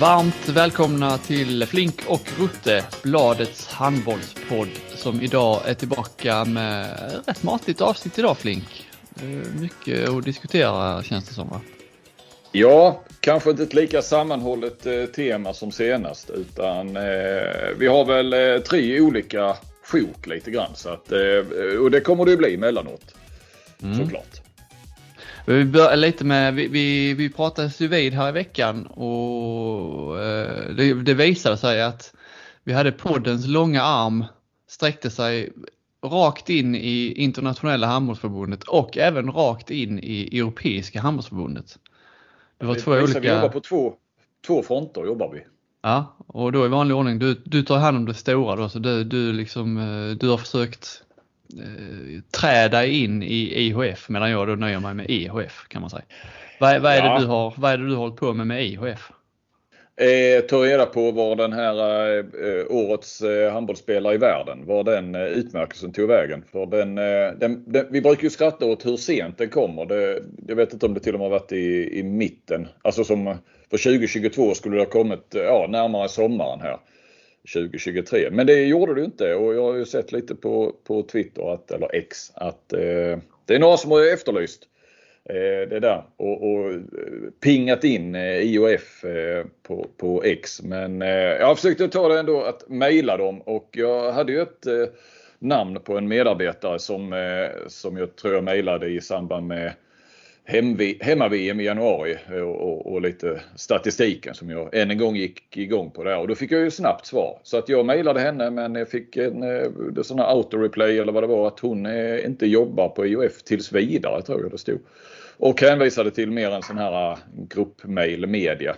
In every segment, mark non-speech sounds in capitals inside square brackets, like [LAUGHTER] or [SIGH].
Varmt välkomna till Flink och Rutte, bladets handbollspodd som idag är tillbaka med rätt matigt avsnitt idag Flink. Mycket att diskutera känns det som va? Ja, kanske inte ett lika sammanhållet eh, tema som senast utan eh, vi har väl eh, tre olika sjok lite grann. Så att, och det kommer det ju bli emellanåt. Mm. Såklart. Vi börjar lite med, vi, vi, vi pratades ju vid här i veckan och eh, det, det visade sig att vi hade poddens långa arm sträckte sig rakt in i internationella handbollsförbundet och även rakt in i Europeiska handbollsförbundet. Det var två olika... Vi jobbar på två, två fronter jobbar vi. Ja, och då i vanlig ordning, du, du tar hand om det stora då, så du, du, liksom, eh, du har försökt eh, träda in i IHF medan jag då nöjer mig med IHF kan man säga. Vad, vad, är, ja. det du har, vad är det du hållit på med med IHF? Eh, ta reda på var den här eh, årets eh, handbollsspelare i världen, var den eh, utmärkelsen tog vägen. För den, eh, den, den, vi brukar ju skratta åt hur sent den kommer. Det, jag vet inte om det till och med har varit i, i mitten. Alltså som för 2022 skulle det ha kommit ja, närmare sommaren här. 2023. Men det gjorde det inte och jag har ju sett lite på, på Twitter, att, eller X, att eh, det är några som har efterlyst Eh, det där och, och eh, pingat in eh, IOF eh, på, på X. Men eh, jag försökte ta det ändå att mejla dem och jag hade ju ett namn på en medarbetare som, som jag tror jag mejlade i samband med hemma-VM i januari eh, och, och, och, lite statistiken som jag än en gång gick igång på där och då fick jag ju snabbt svar. Så att jag mejlade henne men jag fick en eh, sån här auto-replay eller vad det var att hon eh, inte jobbar på IOF tills vidare tror jag det stod. Och hänvisade till mer en sån här gruppmail media.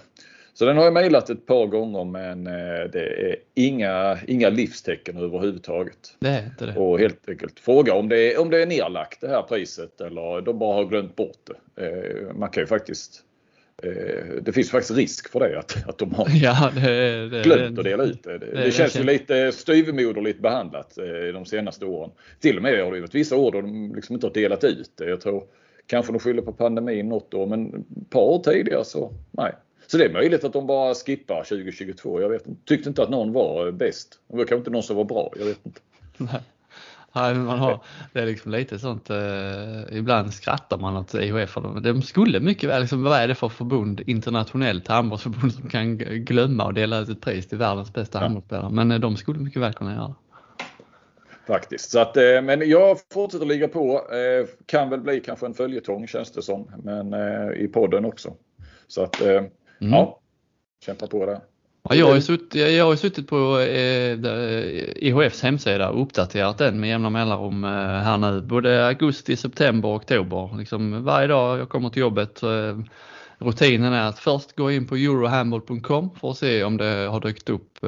Så den har jag mejlat ett par gånger men äh, det är inga, inga livstecken överhuvudtaget. Det är inte det. Och helt enkelt fråga om det, är, om det är nerlagt det här priset eller de bara har glömt bort det. Äh, man kan ju faktiskt det finns faktiskt risk för det att, att de har [LAUGHS] ja, det, det, glömt att dela ut det. Det, det känns ju lite styvmoderligt behandlat de senaste åren. Till och med har det varit vissa år då de liksom inte har delat ut det. Jag tror Kanske de skyller på pandemin något år men ett par år tidigare så nej. Så det är möjligt att de bara skippar 2022. Jag vet inte. Tyckte inte att någon var bäst. Det var kanske inte någon som var bra. Jag vet inte. Nej. man har, det är liksom lite sånt, eh, ibland skrattar man åt IHF. De skulle mycket väl, liksom, vad är det för förbund, internationellt handbollsförbund som kan glömma och dela ut ett pris till världens bästa ja. handbollsspelare. Men eh, de skulle mycket väl kunna göra det. Faktiskt. Så att, eh, men jag fortsätter ligga på. Eh, kan väl bli kanske en följetong känns det som. Men eh, i podden också. Så att mm. ja, kämpa på där. Ja, jag, har suttit, jag har suttit på eh, IHFs hemsida och uppdaterat den med jämna mellanrum eh, här nu. Både augusti, september och oktober. Liksom varje dag jag kommer till jobbet eh, rutinen är att först gå in på eurohandball.com för att se om det har dykt upp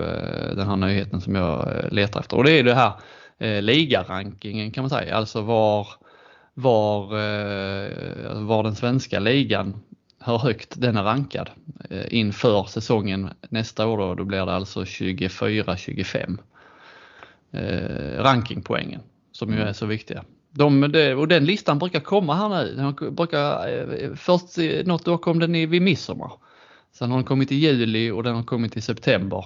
den här nyheten som jag letar efter. Och det är det här eh, ligarankingen kan man säga, alltså var, var, eh, var den svenska ligan, hur högt den är rankad eh, inför säsongen nästa år då, då blir det alltså 24-25 eh, rankingpoängen som ju är så viktiga. De, och den listan brukar komma här nu. Den brukar, eh, först något år kom den i, vid midsommar. Sen har den kommit i juli och den har kommit i september.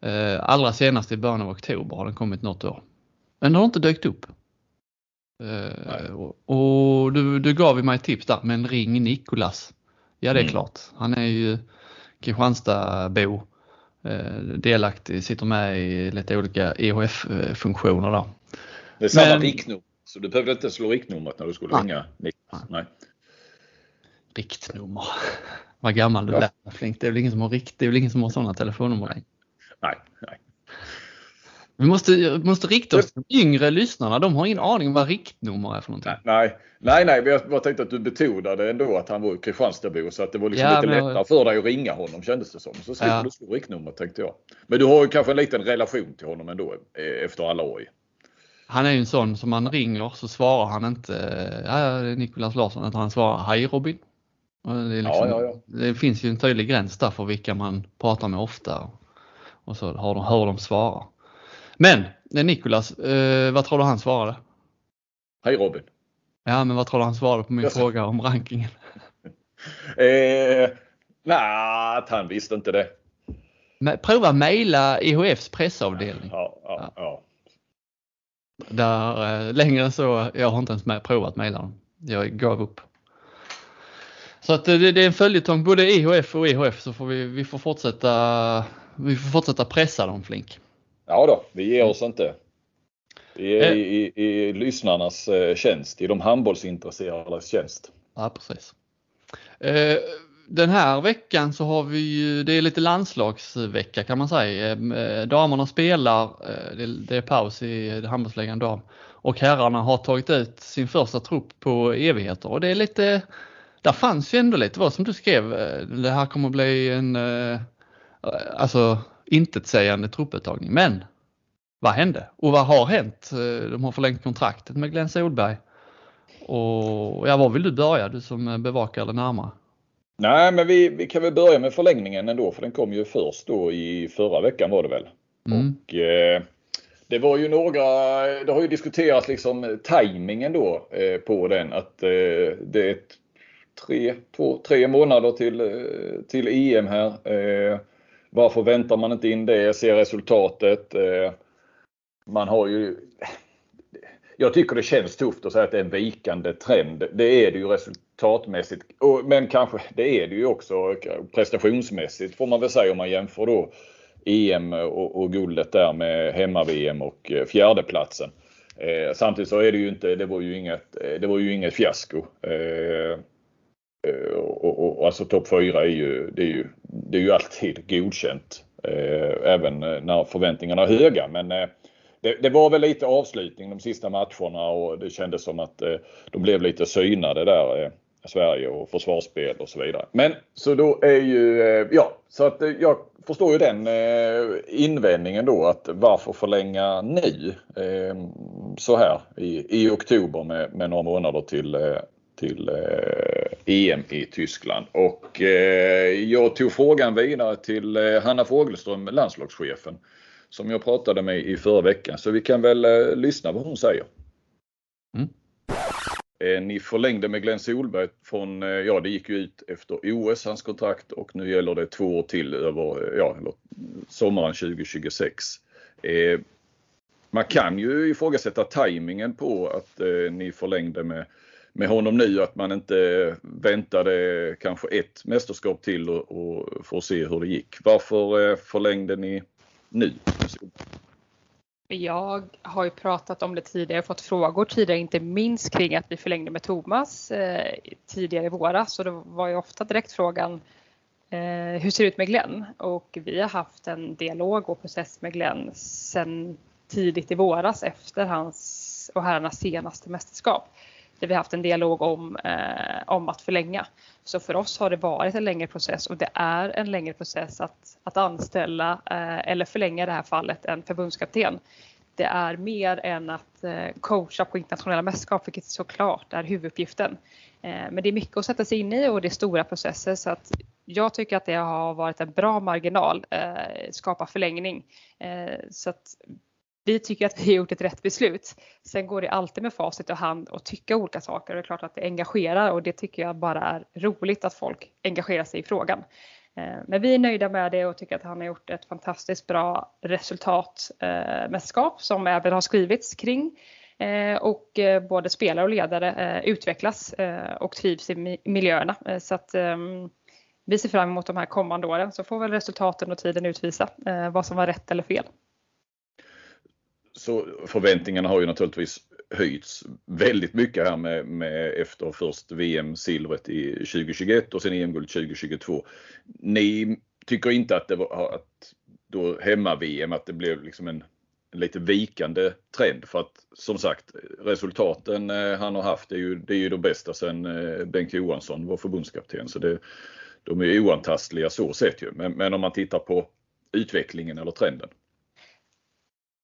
Eh, allra senast i början av oktober har den kommit något år. Men den har inte dykt upp. Uh, och, och du, du gav mig ett tips där, men ring Nikolas. Ja det är mm. klart, han är ju Kristianstadbo. Uh, delaktig, sitter med i lite olika EHF-funktioner där. Det är samma men, riktnummer, så du behövde inte slå riktnumret när du skulle nej. ringa Niklas. Nej. Riktnummer. Vad gammal du ja. är Flink. Det är väl ingen som har rikt, det är väl ingen som har sådana telefonnummer längre. Nej, nej. Vi måste, måste rikta oss till de yngre lyssnarna. De har ingen aning om vad riktnummer är för någonting. Nej, nej, nej. Jag bara tänkte att du betonade ändå att han var Kristianstadbo så att det var liksom ja, lite men... lättare för dig att ringa honom kändes det som. Så slipper ja. du slå riktnummer tänkte jag. Men du har ju kanske en liten relation till honom ändå eh, efter alla år. Han är ju en sån som man ringer så svarar han inte, ja, Nikolas Larsson, utan han svarar hej Robin. Det, liksom, ja, ja. det finns ju en tydlig gräns där för vilka man pratar med ofta. Och så har de, hör de svara. Men Nikolas, eh, vad tror du han svarade? Hej Robin. Ja, men vad tror du han svarade på min fråga om rankingen? [LAUGHS] eh, Nej, att han visste inte det. Men prova mejla IHFs pressavdelning. Ja, ja, ja. Där, eh, längre än så, jag har inte ens med, provat mejla dem. Jag gav upp. Så att det, det är en följetong både IHF och IHF så får vi, vi får fortsätta vi får fortsätta pressa dem flink. Ja då, vi ger oss inte. Vi är i, i, i lyssnarnas eh, tjänst, i de handbollsintresserades tjänst. Ja, precis. Eh, den här veckan så har vi ju, det är lite landslagsvecka kan man säga. Eh, damerna spelar, det är paus i handbollsligan dam och herrarna har tagit ut sin första trupp på evigheter och det är lite, där fanns ju ändå lite, vad som du skrev, det här kommer bli en, alltså intetsägande trupputtagning. Men vad hände? Och vad har hänt? De har förlängt kontraktet med Glenn Solberg. Och ja, var vill du börja? Du som bevakar det närmare. Nej, men vi, vi kan väl börja med förlängningen ändå för den kom ju först då i förra veckan var det väl. Mm. Och eh, det var ju några, det har ju diskuterats liksom tajmingen då eh, på den att eh, det är tre, två, tre månader till, eh, till EM här. Varför väntar man inte in det, ser resultatet? Eh, man har ju jag tycker det känns tufft att säga att det är en vikande trend. Det är det ju resultatmässigt. Men kanske det är det ju också prestationsmässigt får man väl säga om man jämför då EM och, och guldet där med hemma-VM och eh, fjärdeplatsen. Eh, samtidigt så är det ju inte, det var ju inget, eh, det var ju inget fiasko. Eh Eh, och, och, och, alltså topp 4 är ju, det är ju, det är ju alltid godkänt. Eh, även eh, när förväntningarna är höga. Men eh, det, det, var väl lite avslutning de sista matcherna och det kändes som att eh, de blev lite synade där. Eh, Sverige och försvarsspel och så vidare. Men så då är ju, eh, ja, så att eh, jag förstår ju den eh, invändningen då att varför förlänga nu eh, så här i, i oktober med, med några månader till, till EM i Tyskland. Och jag tog frågan vidare till Hanna Fogelström, landslagschefen som jag pratade med i förra veckan. Så vi kan väl eh, lyssna vad hon säger. Mm. Eh, ni förlängde med Glenn Solberg från, eh, ja det gick ju ut efter OS hans kontrakt och nu gäller det två år till över, ja, sommaren 2026. Eh, man kan ju ifrågasätta tajmingen på att eh, ni förlängde med, med honom nu, att man inte väntade kanske ett mästerskap till och, och får se hur det gick. Varför eh, förlängde ni nu? Jag har ju pratat om det tidigare, fått frågor tidigare, inte minst kring att vi förlängde med Thomas eh, tidigare i våras. Så det var ju ofta direktfrågan eh, hur ser det ut med Glenn? Och vi har haft en dialog och process med Glenn sedan tidigt i våras efter hans och herrarnas senaste mästerskap där vi haft en dialog om, eh, om att förlänga. Så för oss har det varit en längre process och det är en längre process att, att anställa eh, eller förlänga i det här fallet en förbundskapten. Det är mer än att eh, coacha på internationella mästerskap, vilket såklart är huvuduppgiften. Eh, men det är mycket att sätta sig in i och det är stora processer så att jag tycker att det har varit en bra marginal, eh, skapa förlängning. Eh, så att vi tycker att vi har gjort ett rätt beslut. Sen går det alltid med facit och hand och tycka olika saker. Det är klart att det engagerar och det tycker jag bara är roligt att folk engagerar sig i frågan. Eh, men vi är nöjda med det och tycker att han har gjort ett fantastiskt bra resultatmästerskap eh, som även har skrivits kring. Eh, och både spelare och ledare utvecklas och trivs i miljöerna. Så att ehm, vi ser fram emot de här kommande åren så får väl resultaten och tiden utvisa vad som var rätt eller fel så förväntningarna har ju naturligtvis höjts väldigt mycket här med, med efter först VM-silvret i 2021 och sen EM-guld 2022. Ni tycker inte att det var att då hemma-VM att det blev liksom en, en lite vikande trend för att som sagt resultaten eh, han har haft är ju, det är ju de bästa sedan eh, Bengt Johansson var förbundskapten så det, de är oantastliga så sett ju. Men, men om man tittar på utvecklingen eller trenden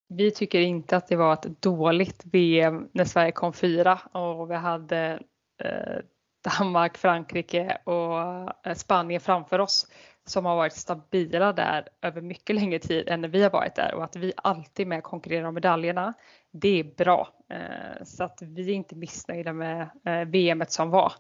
vi tycker inte att det var ett dåligt VM när Sverige kom fyra och vi hade eh, Danmark, Frankrike och eh, Spanien framför oss som har varit stabila där över mycket längre tid än när vi har varit där och att vi alltid med konkurrerar om medaljerna. Det är bra. Eh, så att vi är inte missnöjda med eh, VMet som var.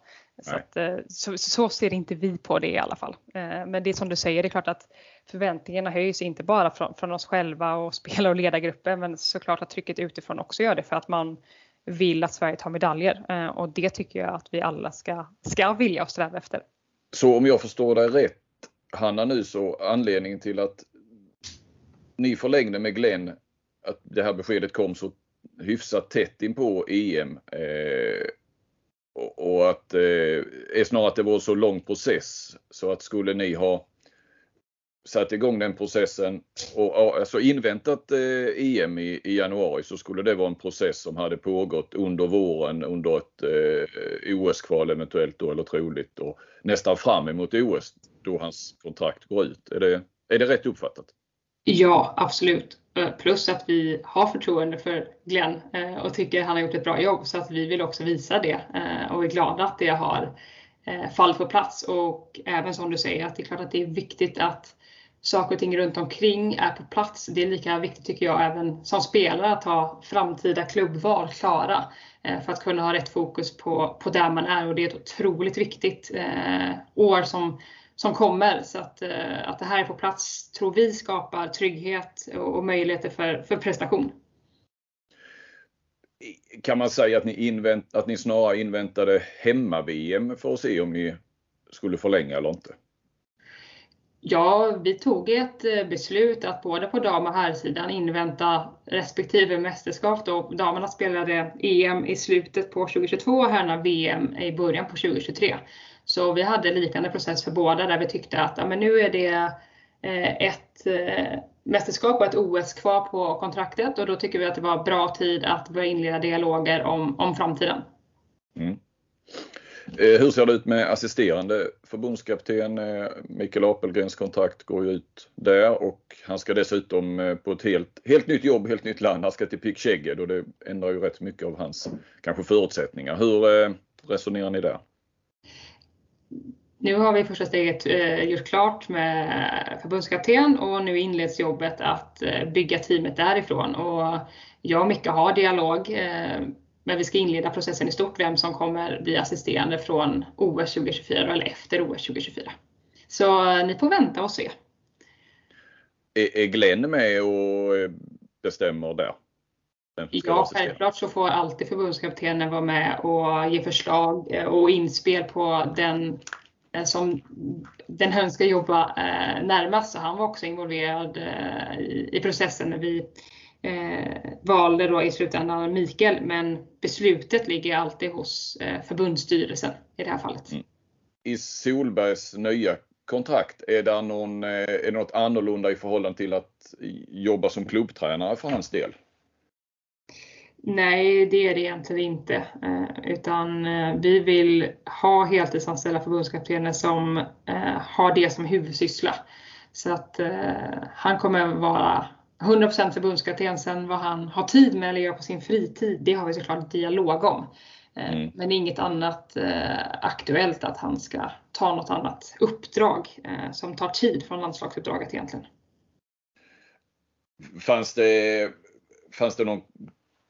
Så, att, eh, så, så, ser inte vi på det i alla fall. Eh, men det är som du säger, det är klart att förväntningarna höjs inte bara från, från oss själva och [LAUGHS] spelare och ledargruppen men såklart att trycket utifrån också gör det för att man vill att Sverige tar medaljer eh, och det tycker jag att vi alla ska, ska vilja och sträva efter. Så om jag förstår dig rätt Hanna nu så anledningen till att ni förlängde med Glenn, att det här beskedet kom så hyfsat tätt in på EM eh, och, och, att eh, är snarare att det var så lång process så att skulle ni ha satt igång den processen och alltså inväntat eh, EM i, i, januari så skulle det vara en process som hade pågått under våren under ett eh, OS-kval eventuellt då eller troligt och nästan fram emot OS då hans kontrakt går ut. Är det, är det rätt uppfattat? Ja, absolut. Eh, plus att vi har förtroende för Glenn eh, och tycker han har gjort ett bra jobb så att vi vill också visa det eh, och är glada att det har fallit på plats. Och även som du säger att det är klart att det är viktigt att saker och ting runt omkring är på plats. Det är lika viktigt tycker jag även som spelare att ha framtida klubbval klara för att kunna ha rätt fokus på, på där man är och det är ett otroligt viktigt år som som kommer. Så att, eh, att det här är på plats tror vi skapar trygghet och möjligheter för, för prestation. Kan man säga att ni, invänt, att ni snarare inväntade hemma-VM för att se om ni skulle förlänga eller inte? Ja, vi tog ett eh, beslut att både på dam och herrsidan invänta respektive mästerskap. Då. Damerna spelade EM i slutet på 2022 och herrarna VM i början på 2023. Så vi hade liknande process för båda där vi tyckte att ja, men nu är det eh, ett eh, mästerskap och ett OS kvar på kontraktet och då tycker vi att det var bra tid att börja inleda dialoger om, om framtiden. Mm. Eh, hur ser det ut med assisterande förbundskapten? Mikael Apelgrens kontrakt går ju ut där och han ska dessutom på ett helt, helt nytt jobb, helt nytt land. Han ska till Pick och det ändrar ju rätt mycket av hans kanske förutsättningar. Hur resonerar ni där? Nu har vi första steget eh, gjort klart med förbundskapten och nu inleds jobbet att eh, bygga teamet därifrån. Och jag och Micke har dialog, eh, men vi ska inleda processen i stort, vem som kommer bli assisterande från OS 2024 eller efter OS 2024. Så ni får vänta och se. Är Glenn med och bestämmer där? Ja, självklart så får alltid förbundskaptenen vara med och ge förslag och inspel på den Eh, som den hön ska jobba eh, närmast. Så han var också involverad eh, i processen när vi valde då i slutändan Mikael. Men beslutet ligger alltid hos förbundsstyrelsen i det här fallet. Mm. I Solbergs nya kontrakt, är det, någon, är det något annorlunda i förhållande till att jobba som klubbtränare för hans del? Nej, det är det egentligen inte. Eh, utan eh, vi vill ha heltidsanställda förbundskaptener som eh, har det som huvudsyssla. Så att han kommer vara 100% förbundskapten. Sen vad han har tid med eller gör på sin fritid, det har vi såklart dialog om. Mm. Men inget annat aktuellt att han ska ta något annat uppdrag som tar tid från landslagsuppdraget egentligen. Fanns det, fanns det någon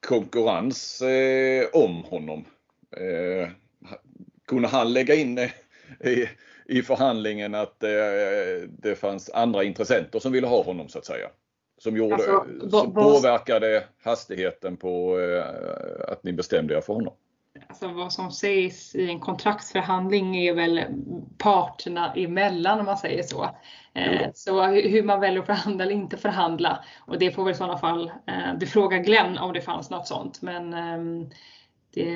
konkurrens eh, om honom. Eh, kunde han lägga in eh, i, i förhandlingen att eh, det fanns andra intressenter som ville ha honom så att säga? Som, gjorde, alltså, som påverkade hastigheten på eh, att ni bestämde er för honom? Alltså vad som sägs i en kontraktsförhandling är väl parterna emellan om man säger så. Eh, så hur man väljer att förhandla eller inte förhandla. Och det får väl i sådana fall, eh, du frågar Glenn om det fanns något sånt. Men ehm, det,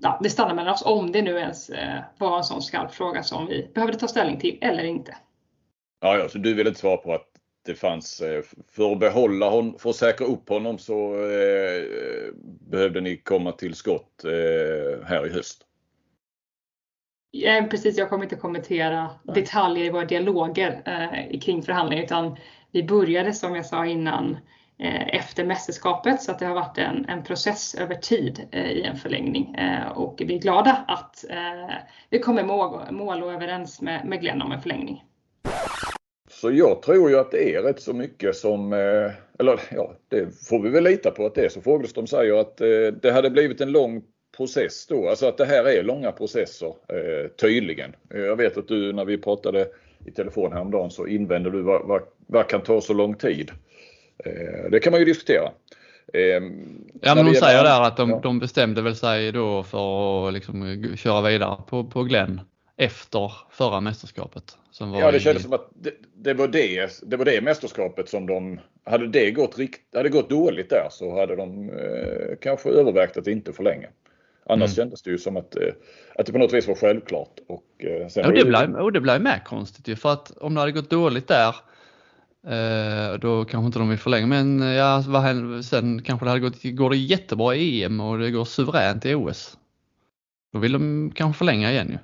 ja, det stannar mellan oss om det nu ens eh, var en sån skarp fråga som vi behövde ta ställning till eller inte. Ja, ja så du vill inte svara på att det fanns, för att behålla honom, för att säkra upp honom så eh, behövde ni komma till skott eh, här i höst? Ja, precis, jag kommer inte kommentera Nej. detaljer i våra dialoger eh, kring förhandlingar utan vi började som jag sa innan eh, efter mästerskapet så att det har varit en, en process över tid eh, i en förlängning eh, och vi är glada att eh, vi kommer mål, mål och överens med, med Glenn om en förlängning. Så jag tror ju att det är rätt så mycket som, eller ja, det får vi väl lita på att det är så Fogelström säger att det hade blivit en lång process då. Alltså att det här är långa processer eh, tydligen. Jag vet att du när vi pratade i telefon häromdagen så invände du vad, vad, vad kan ta så lång tid? Eh, det kan man ju diskutera. Eh, ja men hon säger där att de, ja. de, bestämde väl sig då för att liksom köra vidare på, på Glenn efter förra mästerskapet. Som var ja det kändes i... som att det, det, var det, det var det mästerskapet som de, hade det gått, rikt, hade gått dåligt där så hade de eh, kanske övervägt att inte förlänga. Annars mm. kändes det ju som att, eh, att det på något vis var självklart. Och, eh, sen och, det, blev, och det blev mer konstigt ju för att om det hade gått dåligt där eh, då kanske inte de vill förlänga men ja, vad händer, sen kanske det hade gått, går det jättebra i EM och det går suveränt i OS. Då vill de kanske förlänga igen ju.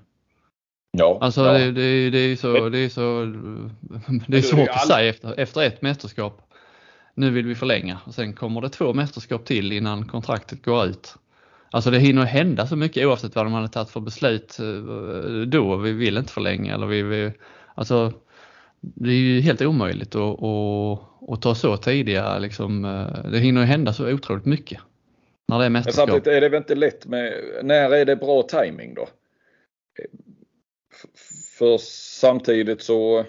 Ja, alltså ja. Det, det, det, är så, det är så det är svårt att säga efter, efter ett mästerskap. Nu vill vi förlänga och sen kommer det två mästerskap till innan kontraktet går ut. Alltså det hinner hända så mycket oavsett vad de hade tagit för beslut eh, då. Vi vill inte förlänga eller vi, vi alltså det är ju helt omöjligt att, att, att ta så tidiga liksom. Eh, det hinner hända så otroligt mycket. När det är mästerskap. Men samtidigt är det väl inte lätt med, när är det bra timing då? För samtidigt så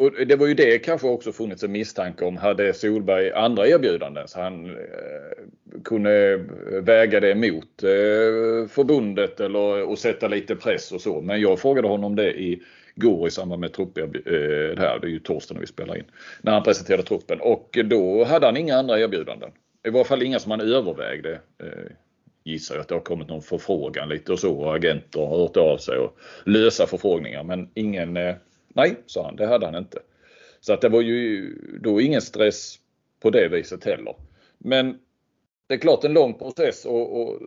och det var ju det kanske också funnits en misstanke om. Hade Solberg andra erbjudanden så han eh, kunde eh, väga det mot eh, förbundet eller och sätta lite press och så. Men jag frågade honom det i går i samband med trupp, eh, det här, det är ju torsdag när vi spelar in, när han presenterade truppen och då hade han inga andra erbjudanden. I varje fall inga som han övervägde. Eh, gissar jag att det har kommit någon förfrågan lite och så och agenter har hört av sig och lösa förfrågningar men ingen eh, Nej, sa han, det hade han inte. Så att det var ju då ingen stress på det viset heller. Men det är klart en lång process och, och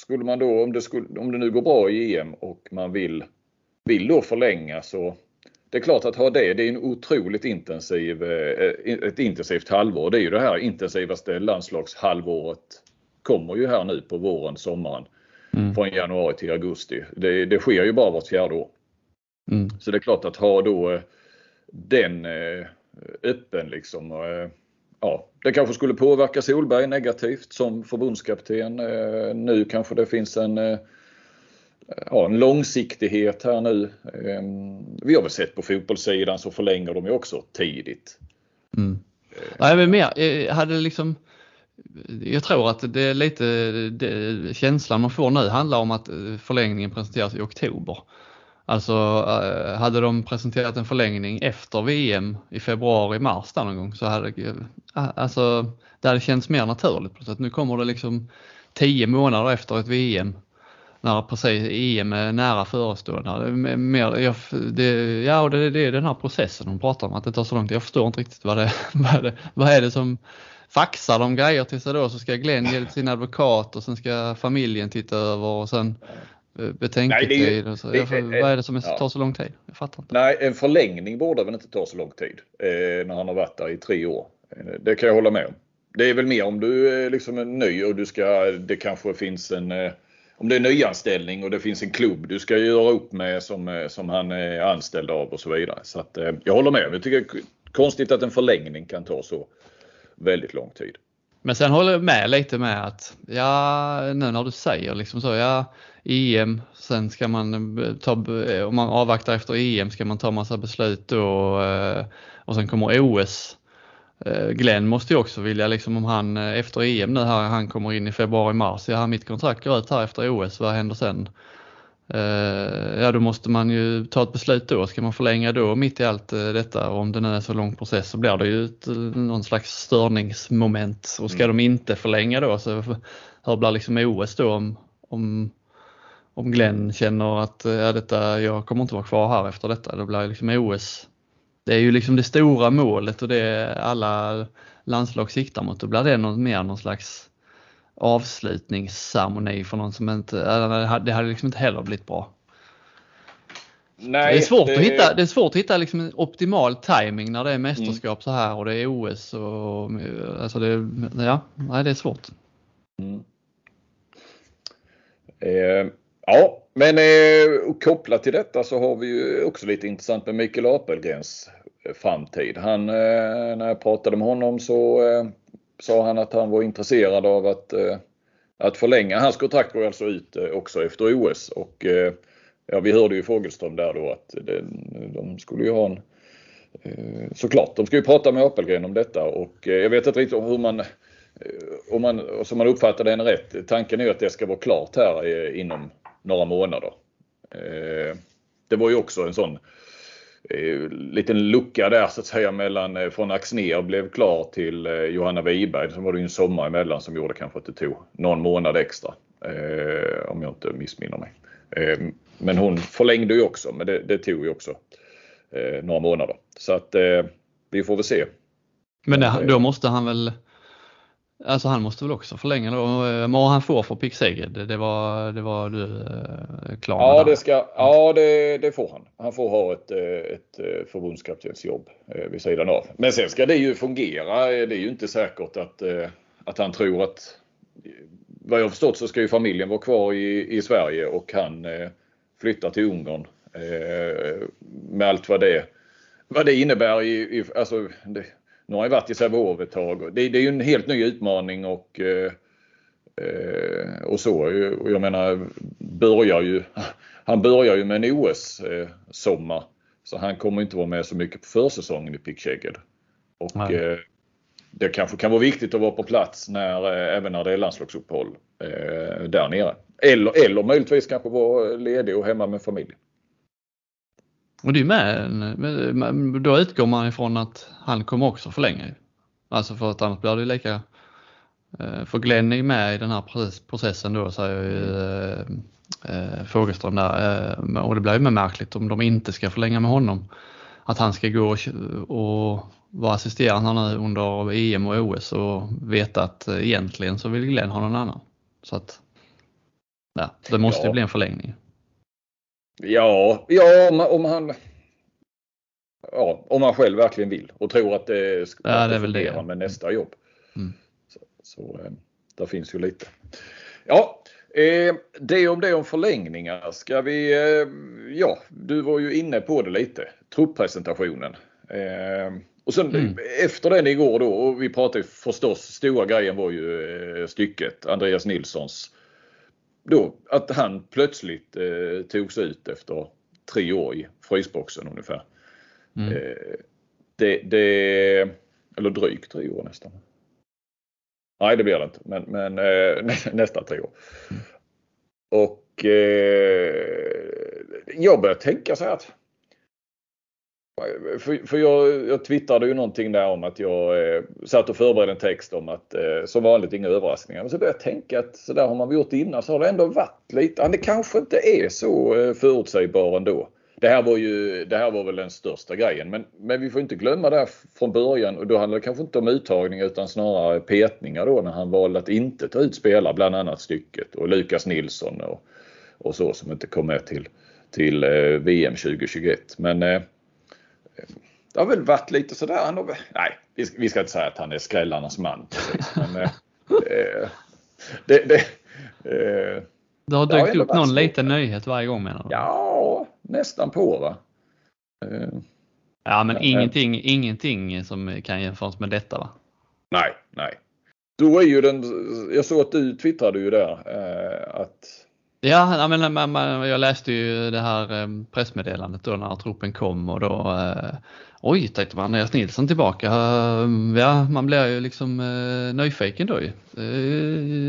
skulle man då, om det, skulle, om det nu går bra i EM och man vill, vill då förlänga så det är klart att ha det, det är en otroligt intensiv, eh, ett intensivt halvår. Det är ju det här intensivaste landslagshalvåret kommer ju här nu på våren, sommaren. Mm. Från januari till augusti. Det, det sker ju bara vart fjärde år. Mm. Så det är klart att ha då eh, den eh, öppen liksom. Eh, ja, det kanske skulle påverka Solberg negativt som förbundskapten. Nu kanske det finns en, ja, en långsiktighet här nu. Vi har väl sett på fotbollssidan så förlänger de ju också tidigt. Mm. Nej, men mer, hade liksom jag tror att det är lite det, känslan man får nu handlar om att eh, förlängningen presenteras i oktober. Alltså eh, hade de presenterat en förlängning efter VM i februari, mars där någon gång så hade eh, alltså, det hade känts mer naturligt. Så att nu kommer det liksom tio månader efter ett VM när precis EM är nära förestående. Mer, jag, det, ja, det, det är den här processen de pratar om, att det tar så långt. Jag förstår inte riktigt vad det, [LAUGHS] vad det, vad är det som faxar de grejer till sig då så ska Glenn ge det till sin advokat och sen ska familjen titta över och sen Eh, betänketid och så. Det, jag, vad är det som ja. tar så lång tid? Jag fattar inte. Nej, en förlängning borde väl inte ta så lång tid eh, när han har varit där i tre år. Eh, det kan jag hålla med om. Det är väl mer om du är liksom ny och du ska, det kanske finns en eh, om det är nyanställning och det finns en klubb du ska göra upp med som, eh, som han är anställd av och så vidare. Så att, eh, jag håller med. Jag tycker det är konstigt att en förlängning kan ta så väldigt lång tid. Men sen håller jag med lite med att, ja nu när du säger liksom så, ja EM, sen ska man ta, om man avvaktar efter EM ska man ta massa beslut då eh, och sen kommer OS. Eh, Glenn måste ju också vilja liksom om han eh, efter EM nu här, han kommer in i februari, mars, ja mitt kontrakt går ut här efter OS, vad händer sen? Ja då måste man ju ta ett beslut då, ska man förlänga då mitt i allt detta och om det nu är så lång process så blir det ju ett, någon slags störningsmoment och ska mm. de inte förlänga då så hur blir liksom OS då om, om om Glenn känner att eh, ja, detta, jag kommer inte vara kvar här efter detta, då blir det liksom OS. Det är ju liksom det stora målet och det alla landslag siktar mot. Då blir det något mer någon slags avslutningsceremoni för någon som inte, det hade liksom inte heller blivit bra. Nej, det är svårt det... att hitta, det är svårt att hitta liksom en optimal timing när det är mästerskap mm. så här och det är OS och alltså det, ja, nej, det är svårt. Mm. Eh, Ja, men eh, kopplat till detta så har vi ju också lite intressant med Mikael Apelgrens framtid. Han, eh, när jag pratade med honom så eh, sa han att han var intresserad av att eh, att förlänga. Hans kontrakt går alltså ut eh, också efter OS och eh, ja, vi hörde ju Fogelström där då att det, de skulle ju ha en eh, Såklart, de ska ju prata med Apelgren om detta och jag vet inte riktigt hur man om man, som man uppfattar den rätt, tanken är att det ska vara klart här inom några månader. Det var ju också en sån liten lucka där så att säga mellan eh, från Axner blev klar till eh, Johanna Wiberg. Sen var det ju en sommar emellan som gjorde kanske att det tog någon månad extra. Eh, om jag inte missminner mig. Eh, men hon förlängde ju också men det, det tog ju också eh, några månader. Så att vi får väl se. Men det, då måste han väl Alltså han måste väl också förlänga då? Vad han får för Pixeged, det var, det var du eh, klar? Ja, det, ska, ja det, det, får han. Han får ha ett, eh, ett eh, förbundskaptensjobb vid sidan av. Men sen ska det ju fungera. Det är ju inte säkert att, att han tror att vad jag förstått så ska ju familjen vara kvar i, i Sverige och han flyttar till Ungern. Med allt vad det, vad det innebär. I, i alltså, det, nu har han varit i Sävehof ett tag. Det, det är ju en helt ny utmaning och, eh, och så. Och jag menar, börjar ju, han börjar ju med en OS-sommar. Så han kommer inte vara med så mycket på försäsongen i Pickshaged. Och eh, det kanske kan vara viktigt att vara på plats när, eh, även när det är landslagsuppehåll eh, där nere. Eller, eller möjligtvis kanske vara ledig och hemma med familjen. Och det är med, då utgår man ifrån att han kommer också förlänga. Alltså för att annars blir det lika, eh, för Glenn är med i den här processen då säger ju äh, eh, Fågelström där eh, och det blir ju märkligt om de inte ska förlänga med honom. Att han ska gå och, vara assisterande nu under EM och OS och veta att egentligen så vill Glenn ha någon annan. Så att ja, det måste ja. bli en förlängning. Ja, ja om, om han ja, om han själv verkligen vill och tror att det ska ja, det det. med nästa jobb. Mm. Så, så eh, där finns ju lite. Ja, eh, det om det om förlängningar. Ska vi, eh, ja, du var ju inne på det lite. Truppresentationen. Eh, och sen mm. efter den igår då, och vi pratade förstås, stora grejen var ju stycket, Andreas Nilssons då att han plötsligt eh, togs ut efter tre år i frysboxen ungefär. Mm. Eh, det, det, eller drygt tre år nästan. Nej det blir det inte men, men eh, [LAUGHS] nästan tre år. Mm. Och eh, jag börjar tänka så här att för, för jag, jag twittrade ju någonting där om att jag eh, satt och förberedde en text om att eh, som vanligt inga överraskningar. Men så började jag tänka att så där har man gjort innan så har det ändå varit lite, det kanske inte är så eh, förutsägbar ändå. Det här var ju, det här var väl den största grejen men, men vi får inte glömma det från början och då handlar det kanske inte om uttagning utan snarare petningar då när han valde att inte ta ut spelare, bland annat stycket och Lukas Nilsson och, och så som inte kom med till, till eh, VM 2021. Men eh, det har väl varit lite sådär. Han har, nej, vi ska inte säga att han är skrällarnas man. Men, eh, eh, det, det, eh, det har dykt upp någon liten nyhet varje gång menar du? Ja, nästan på va. Eh, ja men ingenting, ingenting som kan jämföras med detta va? Nej, nej. Då är ju den, jag såg att du twittrade ju där att Ja, men man, man, jag läste ju det här ehm, pressmeddelandet då när truppen kom och då eh, oj, tänkte man, Andreas Nilsson tillbaka. Ehm, ja, man blir ju liksom eh, nyfiken då ju.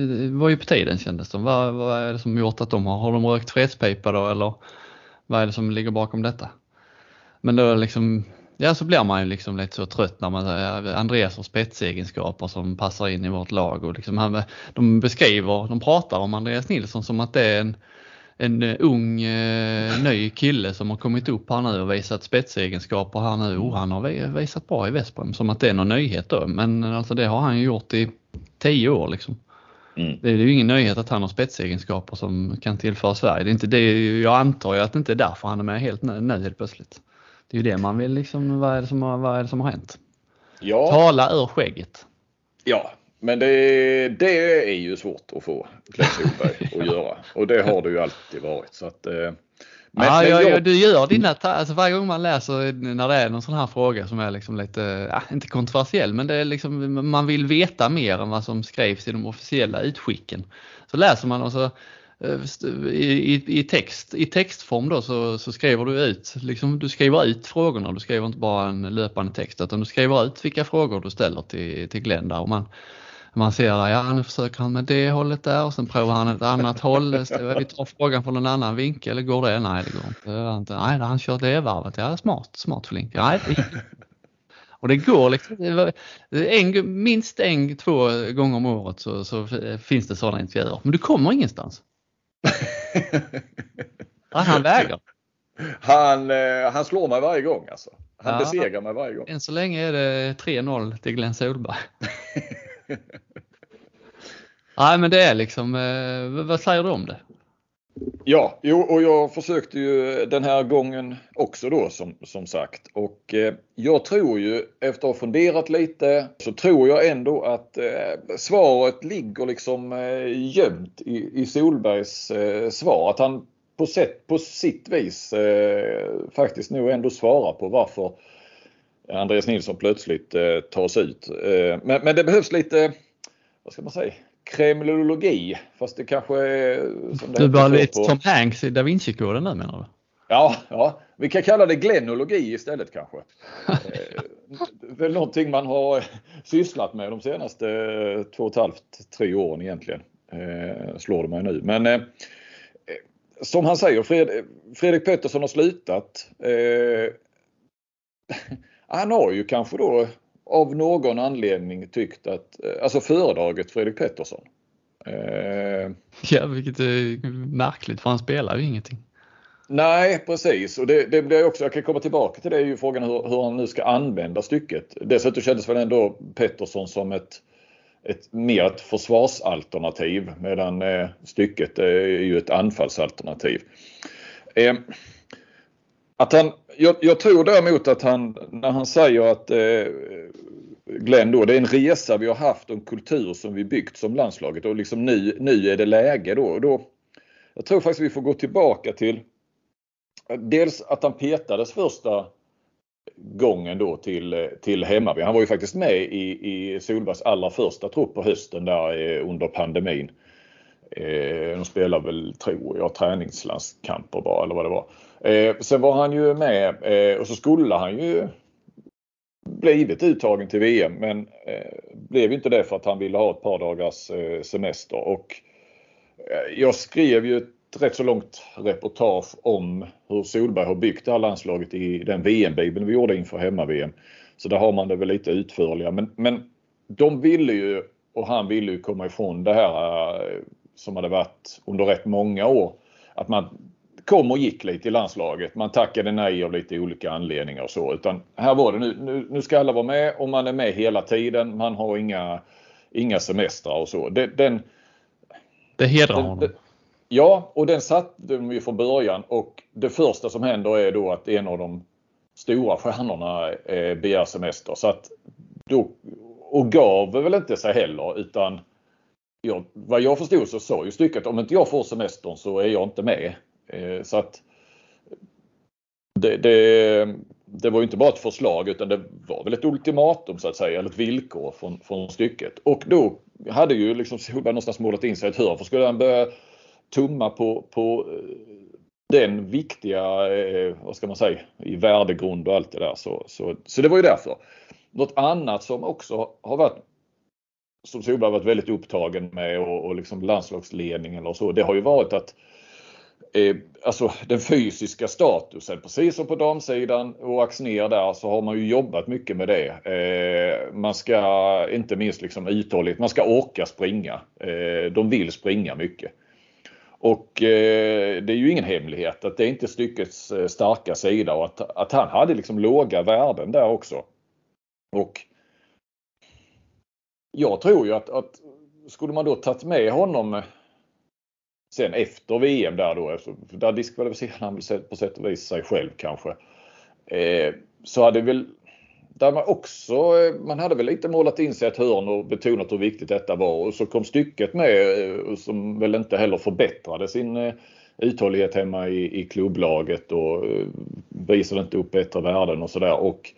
Det var ju på tiden kändes det vad, vad är det som gjort att de har, har de rökt fredspipa då eller vad är det som ligger bakom detta? Men då liksom Ja, så blir man ju liksom lite så trött när man säger Andreas har spetsegenskaper som passar in i vårt lag och liksom han, de beskriver, de pratar om Andreas Nilsson som att det är en, en ung eh, ny kille som har kommit upp här nu och visat spetsegenskaper här nu. Oh, han har visat bra i Vesprem som att det är någon nyhet då. Men alltså det har han ju gjort i tio år liksom. Mm. Det är ju ingen nyhet att han har spetsegenskaper som kan tillföra Sverige. Det är inte det, jag antar ju att det inte är därför han är med helt nu helt plötsligt. Det är ju det man vill liksom, vad är det som har, vad är som har hänt? Ja. Tala ur skägget. Ja, men det, det är ju svårt att få Glenn Solberg att [LAUGHS] göra och det har det ju alltid varit. Så att, eh, men, ja, men jag, du gör dina, alltså varje gång man läser när det är någon sån här fråga som är liksom lite, ja, inte kontroversiell, men det är liksom, man vill veta mer än vad som skrevs i de officiella utskicken. så läser man och så Eh, i, i, text, i textform då så, så skriver du ut, liksom, du skriver ut frågorna, du skriver inte bara en löpande text utan du skriver ut vilka frågor du ställer till, till Glenn där och man, man ser att ja nu försöker han med det hållet där och sen provar han ett annat håll. Vi tar frågan från en annan vinkel, går det? Nej det går inte. Nej, han kör det varvet. Ja, smart, smart Flink. Nej, och det går liksom, en, minst en, två gånger om året så, så finns det sådana intervjuer. Men du kommer ingenstans ja, han vägrar. Han, eh, han slår mig varje gång alltså. Han ja, besegrar mig varje gång. Än så länge är det 3-0 till Glenn Solberg. [LAUGHS] Nej men det är liksom, eh, vad säger du om det? Ja, jo, och jag försökte ju den här gången också då som, som sagt. Och eh, jag tror ju efter att ha funderat lite så tror jag ändå att eh, svaret ligger liksom eh, gömt i, i Solbergs eh, svar. Att han på, sätt, på sitt vis eh, faktiskt nog ändå svarar på varför Andreas Nilsson plötsligt eh, tas ut. Eh, men, men det behövs lite, vad ska man säga, kremlologi. Fast det kanske är... Som det du börjar bli Tom Hanks i Da Vinci-koden nu menar du? Ja, ja, vi kan kalla det glennologi istället kanske. Det är någonting man har sysslat med de senaste två och ett halvt, tre åren egentligen. Eh, slår det mig nu. Men eh, som han säger, Fred, Fredrik Pettersson har slutat. Eh, han har ju kanske då av någon anledning tyckt att, eh, alltså föredragit Fredrik Pettersson. Eh, ja, vilket är märkligt för han spelar ju ingenting. Nej, precis. Och det, det blir också, jag kan komma tillbaka till det, är ju frågan hur, hur han nu ska använda stycket. Dessutom kändes väl ändå Pettersson som ett, ett mer ett försvarsalternativ medan eh, stycket är ju ett anfallsalternativ. Eh, att han, jag, jag, tror däremot att han, när han säger att eh, Glenn då, det är en resa vi har haft och en kultur som vi byggt som landslaget och liksom nu, nu är det läge då. då. Jag tror faktiskt vi får gå tillbaka till dels att han petades första gången då till, till Hemmaby. Han var ju faktiskt med i, i Solbergs allra första trupp på hösten där eh, under pandemin. Eh, de spelade väl, tror jag, träningslandskamper bara eller vad det var. Eh, sen var han ju med eh, och så skulle han ju blivit uttagen till VM men eh, blev inte det för att han ville ha ett par dagars eh, semester. Och eh, jag skrev ju ett rätt så långt reportage om hur Solberg har byggt det här landslaget i den VM-bibeln vi gjorde inför hemma-VM. Så där har man det väl lite utförligare. Men, men de ville ju och han ville ju komma ifrån det här eh, som hade varit under rätt många år. Att man kom och gick lite i landslaget. Man tackade nej av lite olika anledningar och så. Utan här var det nu, nu, nu ska alla vara med och man är med hela tiden. Man har inga, inga semestrar och så. Den, den det hedrar honom. Ja, och den satte de ju från början och det första som händer är då att en av de stora stjärnorna eh, begär semester. Så att då, och gav väl inte sig heller utan ja, vad jag förstod så sa ju stycket om inte jag får semestern så är jag inte med. Eh, så att det, det, det, var inte bara ett förslag utan det var väl ett ultimatum så att säga, eller ett villkor från, från stycket. Och då hade ju liksom Solberg någonstans målat in sig ett hörn. För skulle han börja tumma på, på eh, den viktiga, eh, vad ska man säga, i värdegrund och allt det där. Så, så, så det var ju därför. Något annat som också har varit som Solberg varit väldigt upptagen med och, och liksom landslagsledningen och så. Det har ju varit att eh, alltså den fysiska statusen. Precis som på damsidan och Axner där så har man ju jobbat mycket med det. Eh, man ska inte minst liksom uthålligt, man ska orka springa. Eh, de vill springa mycket. Och eh, det är ju ingen hemlighet att det är inte styckets eh, starka sida och att, att han hade liksom låga värden där också. Och jag tror ju att, att skulle man då tagit med honom sen efter VM där då, där diskvalificerade han på sätt och vis sig själv kanske. Eh, så hade väl där man också, eh, man hade väl lite målat in sig ett hörn och betonat hur viktigt detta var och så kom stycket med eh, som väl inte heller förbättrade sin eh, uthållighet hemma i, i klubblaget och visade inte upp bättre värden och sådär. Och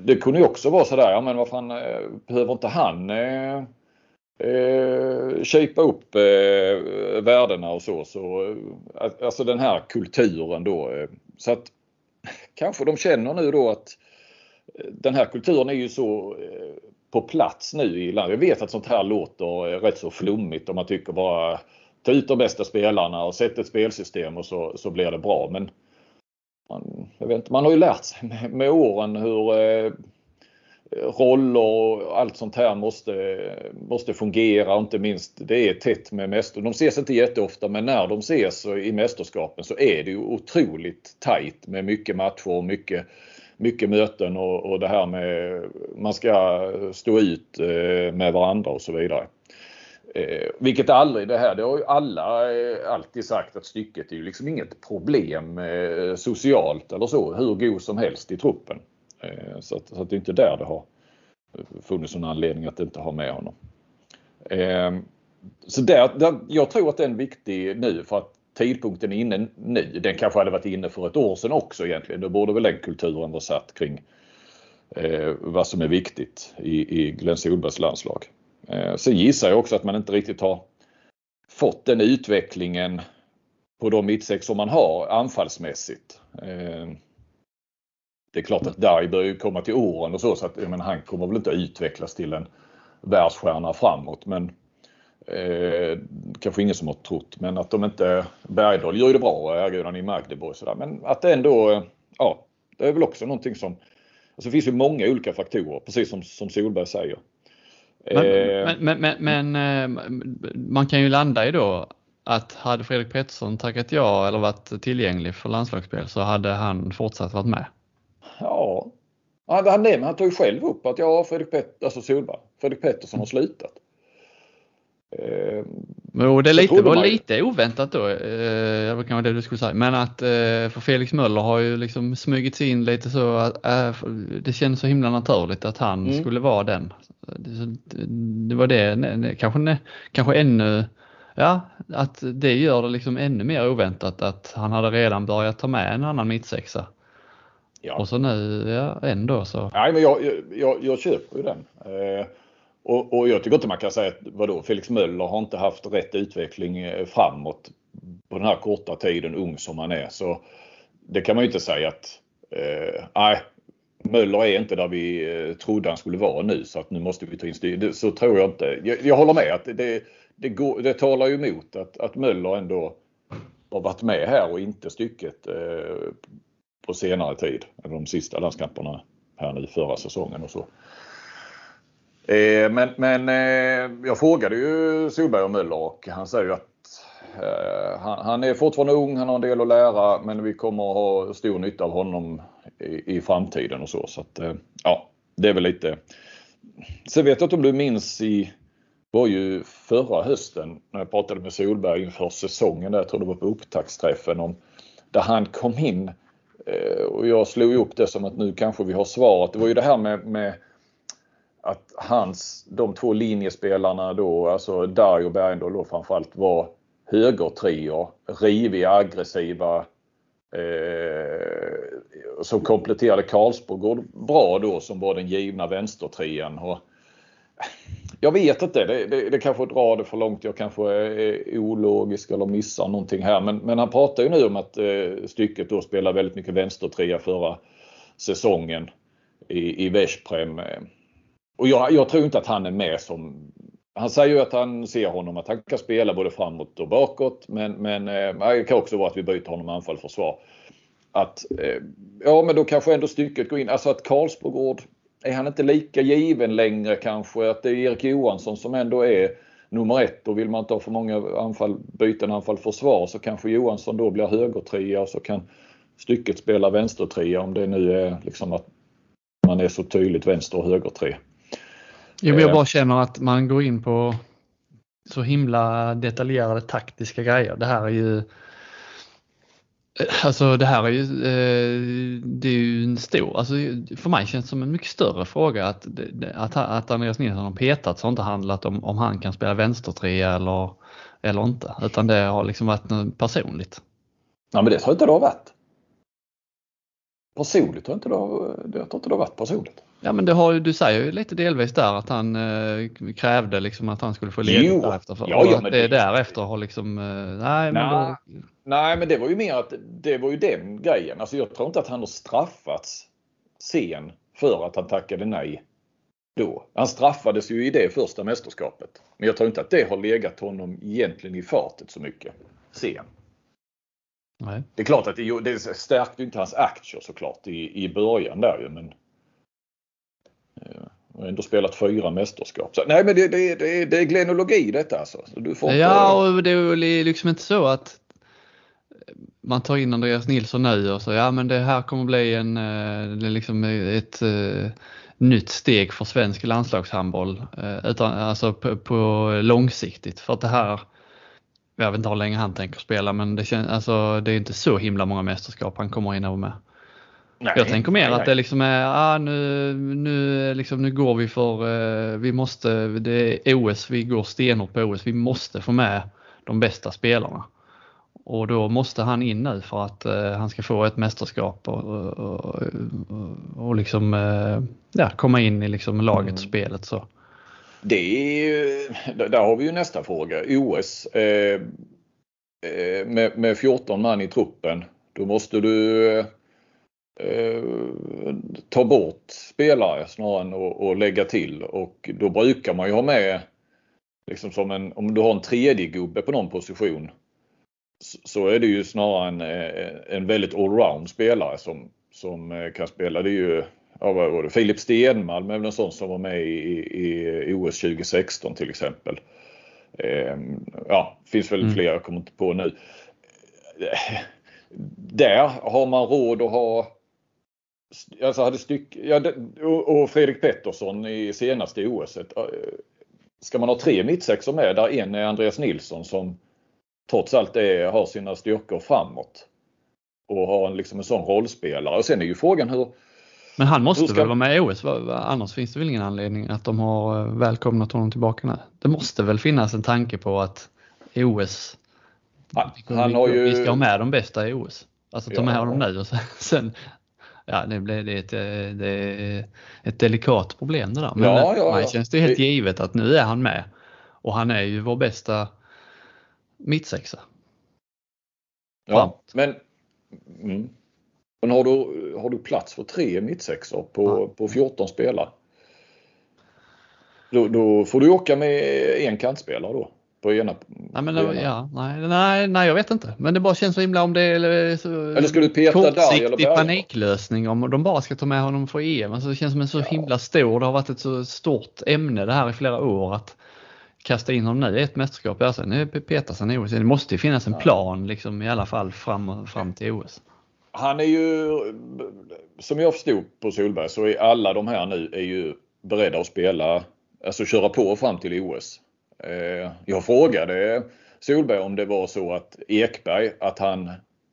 det kunde ju också vara sådär, ja men vad fan behöver inte han eh, köpa upp eh, värdena och så. så eh, alltså den här kulturen då. Eh, så att kanske de känner nu då att eh, den här kulturen är ju så eh, på plats nu i landet. Jag vet att sånt här låter eh, rätt så flummigt om man tycker bara ta ut de bästa spelarna och sätt ett spelsystem och så, så blir det bra. Men man, jag vet inte, man har ju lärt sig med, med åren hur eh, Eh, roller och allt sånt här måste, måste fungera. Inte minst det är tätt med mäster. De ses inte jätteofta men när de ses i mästerskapen så är det ju otroligt tajt med mycket matcher och mycket, mycket möten och, och det här med man ska stå ut eh, med varandra och så vidare. Eh, vilket aldrig det här, det har ju alla eh, alltid sagt att stycket är ju liksom inget problem eh, socialt eller så, hur god som helst i truppen. Eh, så, att, så att det är inte där det har funnits någon anledning att inte ha med honom. Ehm, så där, där, jag tror att den är viktig nu för att tidpunkten är inne nu. Den kanske hade varit inne för ett år sedan också egentligen. Då borde väl den kulturen vara satt kring eh, vad som är viktigt i, i Glenn Solbergs landslag. Eh, sen gissar jag också att man inte riktigt har fått den utvecklingen på de mittsex som man har anfallsmässigt. Eh, det är klart att Darj börjar ju komma till åren och så, så att men han kommer väl inte att utvecklas till en världsstjärna framåt. Men eh, kanske ingen som har trott. Men att de inte, Bergdahl gör ju det bra, erbjudande i Magdeburg sådär. Men att det ändå, ja, det är väl också någonting som, alltså det finns ju många olika faktorer, precis som, som Solberg säger. Men, eh, men, men, men, eh, man kan ju landa i då att hade Fredrik Pettersson tackat ja eller varit tillgänglig för landslagsspel så hade han fortsatt varit med. Ja, han, han, han tog ju själv upp att ja, Fredrik, Pet alltså Solberg, Fredrik Pettersson har slutat. Eh, jo, det lite, var man... lite oväntat då, eh, det kan det du skulle säga. Men att eh, för Felix Möller har ju liksom smugit sig in lite så att eh, det känns så himla naturligt att han mm. skulle vara den. Det, det var det, kanske, kanske ännu, ja, att det gör det liksom ännu mer oväntat att han hade redan börjat ta med en annan mittsexa. Ja. Och så nu, ja, ändå så. Nej, men jag, jag, jag köper ju den. Eh, och, och, jag tycker inte man kan säga att vadå, Felix Möller har inte haft rätt utveckling eh, framåt på den här korta tiden, ung som han är. Så det kan man ju inte säga att eh, nej, Möller är inte där vi eh, trodde han skulle vara nu så att nu måste vi ta in styr. Så tror jag inte. Jag, jag håller med att det, det, går, det talar ju emot att, att Möller ändå har varit med här och inte stycket eh, på senare tid. De sista landskamperna här nu förra säsongen och så. Eh, men men eh, jag frågade ju Solberg och Möller och han säger ju att eh, han, han, är fortfarande ung, han har en del att lära men vi kommer att ha stor nytta av honom i, i framtiden och så. så att, ja, det är väl lite. Sen vet jag inte om du minns i var ju förra hösten när jag pratade med Solberg inför säsongen, där, jag tror det var på upptaktsträffen, om där han kom in Eh, och jag slog upp det som att nu kanske vi har svaret. Det var ju det här med, med att hans, de två linjespelarna då, alltså Dario Bergendahl då framförallt var högertrior, riviga, aggressiva. Eh, som kompletterade Karlsborg bra då som var den givna vänstertrian. Och jag vet inte, det, det, det kanske drar det för långt. Jag kanske är ologisk eller missar någonting här. Men, men han pratar ju nu om att eh, stycket då spelar väldigt mycket vänstertrea förra säsongen i, i Veszprem. Och jag, jag, tror inte att han är med som... Han säger ju att han ser honom att han kan spela både framåt och bakåt. Men, men eh, det kan också vara att vi byter honom anfall försvar. Att, eh, ja men då kanske ändå stycket går in. Alltså att Karlsbogård är han inte lika given längre kanske? Att det är Erik Johansson som ändå är nummer ett och vill man inte ha för många anfall, byten anfall försvar så kanske Johansson då blir högertrea och så kan stycket spela vänstertrea om det nu är liksom att man är så tydligt vänster och högertrea. Jag, jag eh. bara känner att man går in på så himla detaljerade taktiska grejer. Det här är ju Eh, alltså det här är ju, eh, det är ju en stor, alltså för mig känns det som en mycket större fråga att, att, att Andreas Nilsson har petat så har inte handlat om, om han kan spela vänstertrea eller, eller inte utan det har liksom varit något personligt. Ja men det tror jag inte det har varit personligt har inte det, jag tror inte det har varit personligt. Ja men det har, du säger ju lite delvis där att han eh, krävde liksom att han skulle få ledigt därefter. För, ja, ja, men det, det därefter har liksom, eh, nej, men då... nej men det var ju mer att det var ju den grejen. Alltså jag tror inte att han har straffats sen för att han tackade nej då. Han straffades ju i det första mästerskapet. Men jag tror inte att det har legat honom egentligen i fatet så mycket sen. Nej. Det är klart att det, det stärkte inte hans aktier såklart i, i början där ju men eh, har ändå spelat fyra mästerskap. Så, nej men det, det, det, det är glenologi detta alltså. Du får ja och det är liksom inte så att man tar in Andreas Nilsson nu och så ja men det här kommer bli en, eh, liksom ett nytt steg för svensk landslagshandboll. Utan, alltså på, på, långsiktigt för att det här jag vet inte hur länge han tänker spela men det, känns, alltså, det är inte så himla många mästerskap han kommer hinna vara med. Nej, jag tänker mer nej, att det liksom är, ah, nu, nu, liksom, nu går vi för, uh, vi måste, det är OS, vi går stenhårt på OS, vi måste få med de bästa spelarna. Och då måste han in nu för att uh, han ska få ett mästerskap och, och, och, och liksom, uh, ja, komma in i liksom laget och mm. spelet. Så. Det är, där har vi ju nästa fråga. OS eh, eh, med, med 14 man i truppen. Då måste du eh, ta bort spelare snarare än att lägga till och då brukar man ju ha med liksom som en, om du har en tredje gubbe på någon position så är det ju snarare en, eh, en väldigt allround spelare som, som eh, kan spela. Det är ju ja, vad var det? Filip Stenmalm är väl en sån som var med i, i OS 2016 till exempel. Eh, ja, finns väl mm. fler, jag kommer inte på nu. Där har man råd att ha Alltså hade styck, ja, och Fredrik Pettersson i senaste OS. Ska man ha tre mittsexor med där en är Andreas Nilsson som trots allt är, har sina styrkor framåt. Och har en, liksom en sån rollspelare. Och sen är ju frågan hur, men han måste ska... väl vara med i OS? Annars finns det väl ingen anledning att de har eh, välkomnat honom tillbaka nu. Det måste väl finnas en tanke på att OS, han har ju... vi ska ha med de bästa i OS. Alltså ta med ja. honom nu och [LAUGHS] sen, ja det blir det ett, eh, det är ett delikat problem det där. Men ja, ja, mig känns det helt givet att nu är han med och han är ju vår bästa mittsexa. Ja, men mm. Men har du, har du plats för tre mittsexor på, ja. på 14 spelare. Då, då, får du åka med en kantspelare då. På ena, nej, men, ena. Ja, nej, nej, nej, jag vet inte. Men det bara känns så himla om det är så eller ska du peta kortsiktig paniklösning om de bara ska ta med honom för EM. Alltså det känns som en så ja. himla stor, det har varit ett så stort ämne det här i flera år att kasta in honom nu i ett mästerskap. Alltså, nu petas han i OS. Det måste ju finnas en plan liksom, i alla fall fram, fram till OS. Han är ju, som jag förstod på Solberg, så är alla de här nu är ju beredda att spela, alltså köra på fram till OS. Eh, jag frågade Solberg om det var så att Ekberg, att han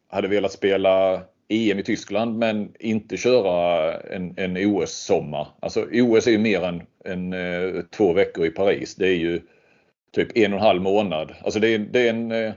hade velat spela EM i Tyskland men inte köra en, en OS-sommar. Alltså OS är ju mer än, än eh, två veckor i Paris. Det är ju typ en och en halv månad. Alltså det är, det är en eh,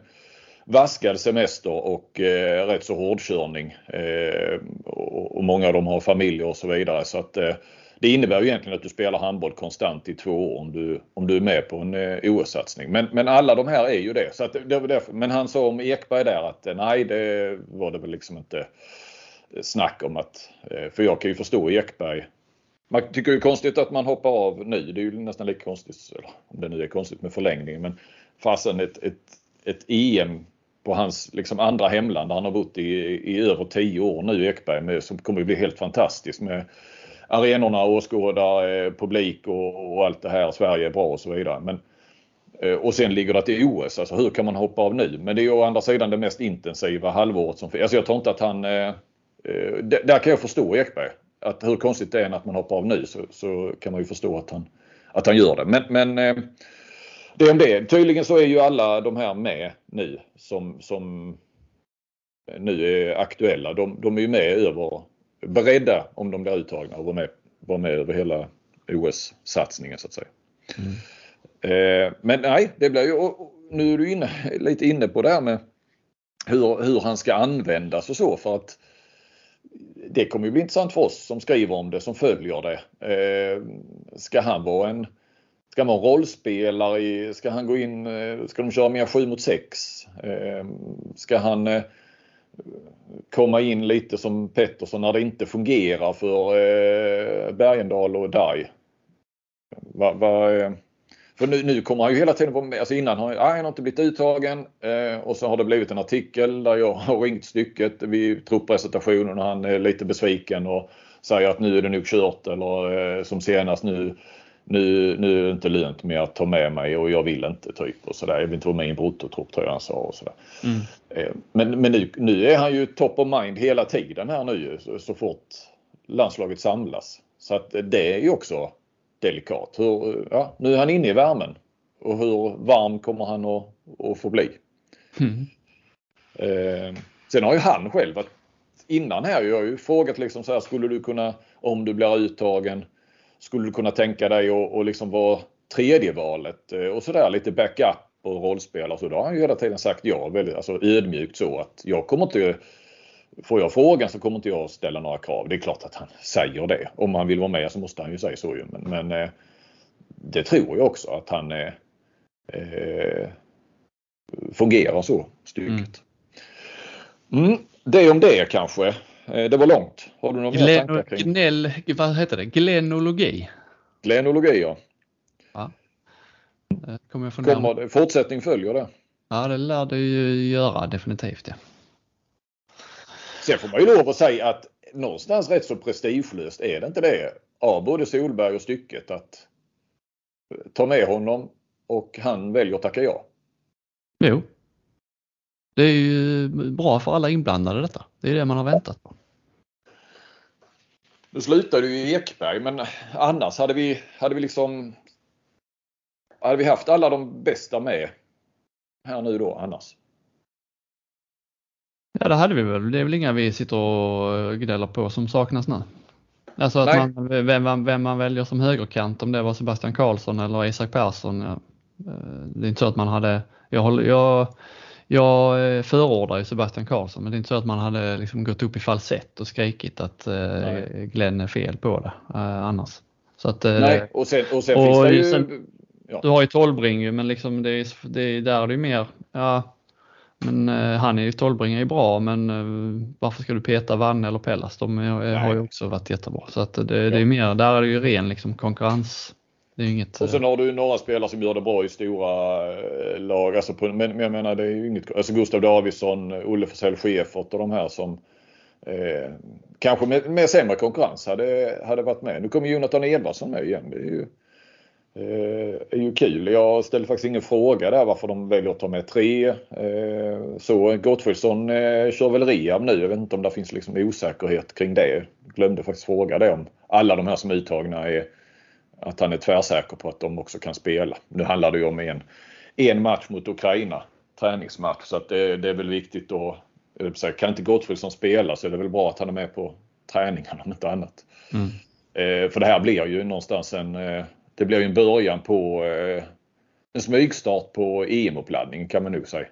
vaskad semester och eh, rätt så hårdkörning. Eh, och, och, många av dem har familjer och så vidare. Så att, eh, det innebär ju egentligen att du spelar handboll konstant i två år om du, om du är med på en eh, OS-satsning. Men, men alla de här är ju det. Så att det därför, men han sa om Ekberg där att eh, nej, det var det väl liksom inte eh, snack om att... Eh, för jag kan ju förstå Ekberg. Man tycker det är konstigt att man hoppar av nu. Det är ju nästan lika konstigt, om det nu är konstigt med förlängning. Men fasen ett, ett, ett EM på hans liksom andra hemland där han har bott i, i över tio år nu Ekberg med, som kommer att bli helt fantastiskt med arenorna, åskådare, eh, publik och, och, allt det här. Sverige är bra och så vidare. Men, eh, och sen ligger det till OS. Alltså hur kan man hoppa av nu? Men det är å andra sidan det mest intensiva halvåret som finns. Alltså jag tror inte att han... Eh, eh där kan jag förstå Ekberg. Att hur konstigt det är att man hoppar av nu så, så kan man ju förstå att han, att han gör det. Men, men eh, det om det. Tydligen så är ju alla de här med nu som, som nu är aktuella. De, de är ju med över, beredda om de blir uttagna och vara med, vara med över hela OS-satsningen så att säga. Mm. Eh, men nej, det blir ju, nu är du inne, lite inne på det här med hur, hur han ska användas och så för att det kommer ju bli intressant för oss som skriver om det, som följer det. Eh, ska han vara en Ska man rollspelare i, ska han gå in, eh, ska de köra mer 7 mot 6? Ehm, ska han eh, komma in lite som Pettersson när det inte fungerar för eh, Bergendal och Dai? Va, va, ehm, för nu, nu, kommer han ju hela tiden på, alltså innan har han, han har inte blivit uttagen och så har det blivit en artikel där jag har ringt stycket vid truppresentationen och han är lite besviken och säger att nu är det nog kört eller som senast nu nu, nu är det inte lönt med att ta med mig och jag vill inte typ och sådär. Jag vill inte vara med i en bruttotrupp tror jag han sa och sådär. Mm. Eh, men, men nu, nu är han ju top of mind hela tiden här nu så, så fort landslaget samlas. Så att det är ju också delikat. Hur, ja, nu är han inne i värmen och hur varm kommer han att, att få bli? Mm. Eh, sen har ju han själv innan här, jag har ju frågat liksom så här, skulle du kunna om du blir uttagen skulle du kunna tänka dig att, att liksom vara tredje valet eh, och sådär lite backup och rollspel och så. Då har han ju hela tiden sagt ja, väldigt alltså ödmjukt så att jag kommer inte Får jag frågan så kommer inte jag ställa några krav. Det är klart att han säger det. Om han vill vara med så måste han ju säga så ju. Men, men eh, det tror jag också att han eh, eh fungerar så stycket. Mm. Mm, det om det kanske. Eh, det var långt. Har du några Glen, tankar kring? Gnell, vad heter det? Glenologi? Glenologi ja. ja. Eh, kommer jag Kommer det, fortsättning följer det. Ja det lär det ju göra definitivt ja. Sen får man ju lov att säga att någonstans rätt så prestigelöst är det inte det av både Solberg och stycket att ta med honom och han väljer att tacka ja. Jo, det är ju bra för alla inblandade detta. Det är det man har väntat på. Nu slutade ju i Ekberg men annars hade vi, hade vi liksom hade vi haft alla de bästa med här nu då annars? Ja det hade vi väl. Det är väl inga vi sitter och gnäller på som saknas nu. Alltså att man, vem, man, vem man väljer som högerkant, om det var Sebastian Karlsson eller Isak Persson. Ja. Eh, det är inte så att man hade, jag, håller, jag jag eh, förordar ju Sebastian Karlsson men det är inte så att man hade liksom gått upp i falsett och skrikit att eh, Glenn är fel på det eh, annars. Så att, Nej, och sen, och sen och finns det ju... Sen, ja. Du har ju Tolbring men liksom det är, det är där det är mer, ja men eh, han är ju Tolbring är bra men eh, varför ska du peta Vanne eller Pellas? De är, har ju också varit jättebra. Så att det, det är mer, där är det ju ren liksom konkurrens det är inget, och sen har du några spelare som gör det bra i stora eh, lag. Alltså på, men, jag menar det är ju inget, alltså Gustav Davidsson, Olle Forsell Schäfert och de här som eh, kanske med, med sämre konkurrens hade, hade varit med. Nu kommer Jonathan Edvardsson med igen. Det är ju, eh, är ju kul. Jag ställde faktiskt ingen fråga där varför de väljer att ta med tre. Eh, så Gottfridsson eh, kör väl rehab nu. Jag vet inte om det finns liksom osäkerhet kring det. Glömde faktiskt fråga det om alla de här som är uttagna är att han är tvärsäker på att de också kan spela. Nu handlar det ju om en, en match mot Ukraina, träningsmatch, så att det, det är väl viktigt att kan inte Gottfridsson spela så är det väl bra att han är med på träningen [LAUGHS] om inte annat. Mm. Eh, för det här blir ju någonstans en, eh, det blir ju en början på eh, en smygstart på EM-uppladdningen kan man nog säga.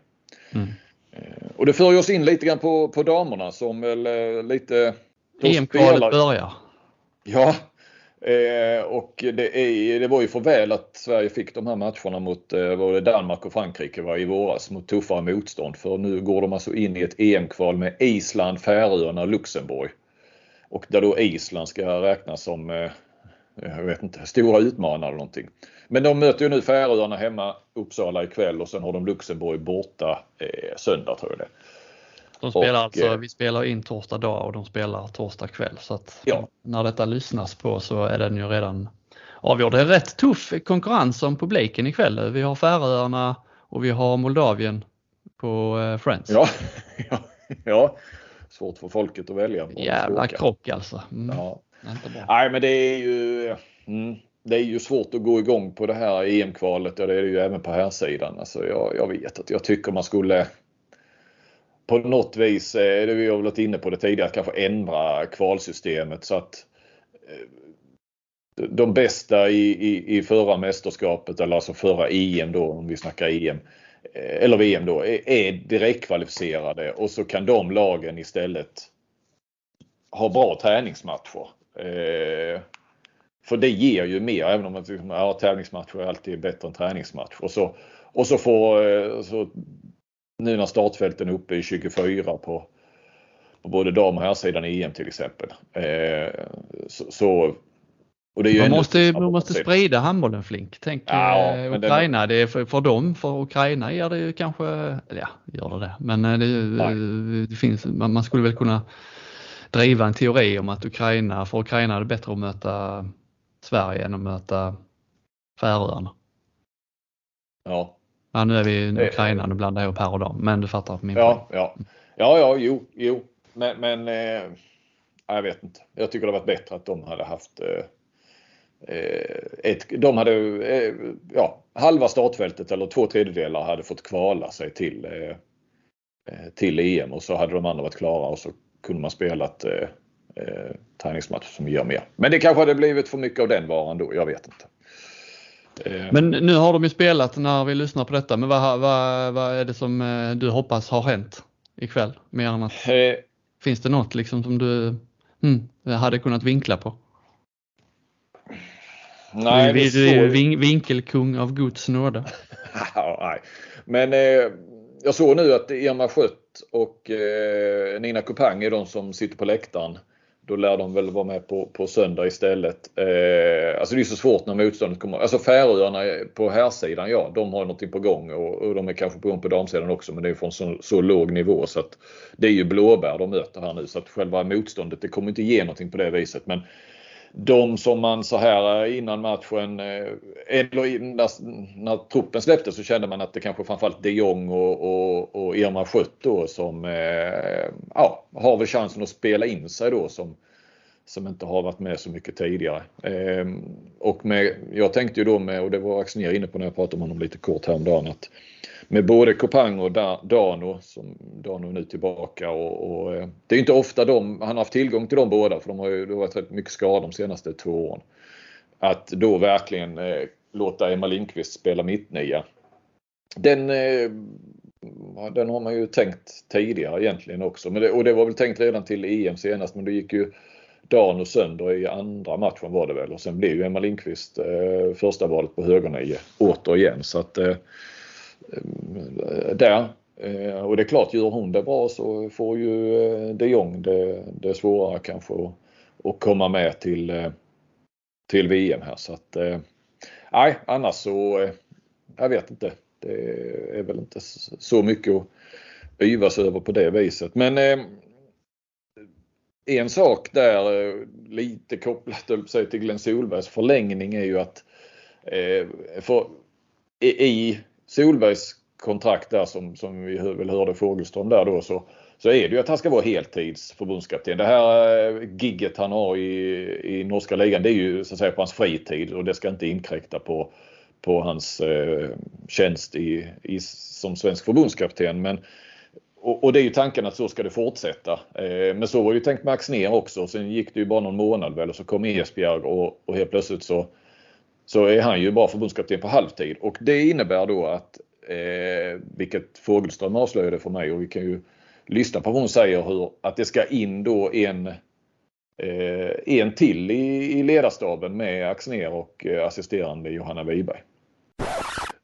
Mm. Eh, och det för oss in lite grann på, på damerna som väl eh, lite... EM-kvalet börjar. Ja, Eh, och det, är, det, var ju för väl att Sverige fick de här matcherna mot eh, både Danmark och Frankrike var i våras mot tuffare motstånd. För nu går de alltså in i ett EM-kval med Island, Färöarna och Luxemburg. Och där då Island ska räknas som, eh, jag vet inte, stora utmanare eller någonting. Men de möter ju nu Färöarna hemma, Uppsala ikväll och sen har de Luxemburg borta eh, söndag tror jag det de spelar och, alltså, eh, vi spelar in torsdag dag och de spelar torsdag kväll så att ja. när detta lyssnas på så är den ju redan avgjord. Det är rätt tuff konkurrens om publiken ikväll. Vi har Färöarna och vi har Moldavien på eh, Friends. Ja, [LAUGHS] ja, ja. svårt för folket att välja. Jävla krock alltså. Mm. Ja. Nej men det är ju mm, det är ju svårt att gå igång på det här EM-kvalet och det är det ju även på här sidan. Alltså jag, jag vet att jag tycker man skulle på något vis, eh, det vi har varit inne på det tidigare, att kanske ändra kvalsystemet så att eh, de bästa i, i, i förra mästerskapet, eller alltså förra EM då om vi snackar EM, eh, eller VM då, är direktkvalificerade och så kan de lagen istället ha bra träningsmatcher. Eh, för det ger ju mer även om man ja, tävlingsmatcher är alltid bättre än träningsmatch. Och så, och så får så, nu när startfälten är uppe i 24 på, på både dam och herrsidan i EM till exempel. Eh, så, så man måste, man måste sprida handbollen Flink. Tänk ja, eh, Ukraina, det är för, för dem, för Ukraina ger det ju kanske, eller ja, gör det det, men eh, det, det finns, man, man, skulle väl kunna driva en teori om att Ukraina, för Ukraina är det bättre att möta Sverige än att möta Färöarna. Ja. Ja, nu är vi i Ukraina, nu blandar jag ihop här och dam, men du fattar min ja, poäng. Ja, ja, ja, jo, jo, men, men eh, jag vet inte. Jag tycker det varit bättre att de hade haft eh, Eh, ett, de hade, eh, ja, halva startfältet eller två tredjedelar hade fått kvala sig till, eh, till EM och så hade de andra varit klara och så kunde man spelat eh, träningsmatch som gör mer. Men det kanske hade blivit för mycket av den varan då, jag vet inte. Men nu har de ju spelat när vi lyssnar på detta, men vad, vad, vad är det som du hoppas har hänt ikväll? Mer än att, eh, finns det något liksom som du hmm, hade kunnat vinkla på? Nej, vi, vi är vin, vinkelkung av Guds nåde. [LAUGHS] nej. Men eh, jag såg nu att Irma Schött och eh, Nina Kupang är de som sitter på läktaren. Då lär de väl vara med på, på söndag istället. Eh, alltså det är så svårt när motståndet kommer. Alltså Färöarna på här sidan ja, de har någonting på gång och, och, de är kanske på gång på damsidan också men det är från så, så låg nivå så att det är ju blåbär de möter här nu så att själva motståndet det kommer inte ge någonting på det viset. Men de som man så här eh, innan matchen, eh, eller när, när truppen släpptes så kände man att det kanske framförallt de Jong och, och, och Irma Schött då som eh, ja, har väl chansen att spela in sig då som, som inte har varit med så mycket tidigare. Ehm, och med, jag tänkte ju då med, och det var Axnér inne på när jag pratade om honom lite kort häromdagen, att med både Kopang och Dano, som Dano nu tillbaka och, och, eh, det är inte ofta de, han har haft tillgång till de båda för de har ju det har varit rätt mycket skador de senaste två åren. Att då verkligen eh, låta Emma Lindqvist spela mittnia. Den, eh, den har man ju tänkt tidigare egentligen också. Men det, och det var väl tänkt redan till EM senast men det gick ju dagen och sönder i andra matchen var det väl och sen blev ju Emma Lindqvist eh, första valet på högernie återigen. Så att eh, eh, där. Eh, och det är klart, gör hon det bra så får ju eh, de Jong det, det svårare kanske att, att komma med till, eh, till VM här. Så att, eh, nej, annars så, jag vet inte. Det är väl inte så mycket att yvas över på det viset. Men en sak där eh, lite kopplat till Glenn Solbergs förlängning är ju att eh, för i Solbergs kontrakt där som, som vi väl hörde Fogelström där då så, så är det ju att han ska vara heltids förbundskapten. Det här eh, gigget han har i, i norska ligan det är ju så att säga på hans fritid och det ska inte inkräkta på, på hans eh, tjänst i, i, som svensk förbundskapten. Men, och, och, det är ju tanken att så ska det fortsätta. Eh, men så var ju tänkt Max ner också. Sen gick det ju bara någon månad väl och så kom Esbjerg och, och helt plötsligt så så är han ju bara förbundskapten på halvtid och det innebär då att, eh, vilket Fogelström avslöjade för mig och vi kan ju lyssna på vad hon säger, hur, att det ska in då en, eh, en till i, i ledarstaben med Axner och eh, assisterande Johanna Wiberg.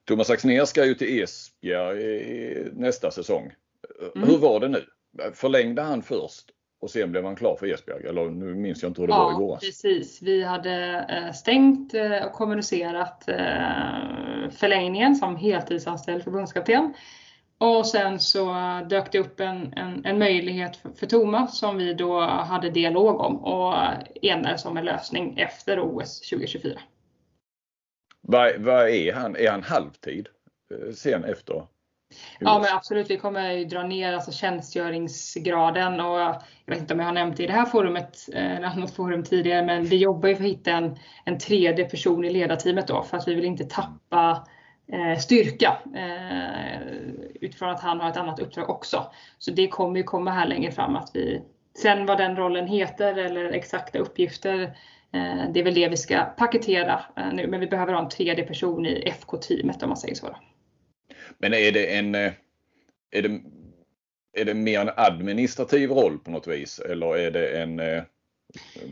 Thomas Axner ska ju till Esbjerg nästa säsong. Mm. Hur var det nu? Förlängde han först och sen blev han klar för Esbjerg. Eller nu minns jag inte hur det ja, var i våras. precis. Vi hade eh, stängt eh, och kommunicerat eh, förlängningen som heltidsanställd förbundskapten. Och sen så dök det upp en, en, en möjlighet för, för, Thomas som vi då hade dialog om och enades om en lösning efter OS 2024. Vad, vad är han? Är han halvtid sen efter? Ja men absolut, vi kommer ju dra ner alltså tjänstgöringsgraden och jag vet inte om jag har nämnt det i det här forumet eh, eller något forum tidigare men vi jobbar ju för att hitta en, en tredje person i ledarteamet då för att vi vill inte tappa eh, styrka eh, utifrån att han har ett annat uppdrag också. Så det kommer ju komma här längre fram att vi Sen vad den rollen heter eller exakta uppgifter eh, det är väl det vi ska paketera eh, nu men vi behöver ha en tredje person i FK-teamet om man säger så. Då. Men är det en... Eh, är det, är det mer en administrativ roll på något vis eller är det en eh,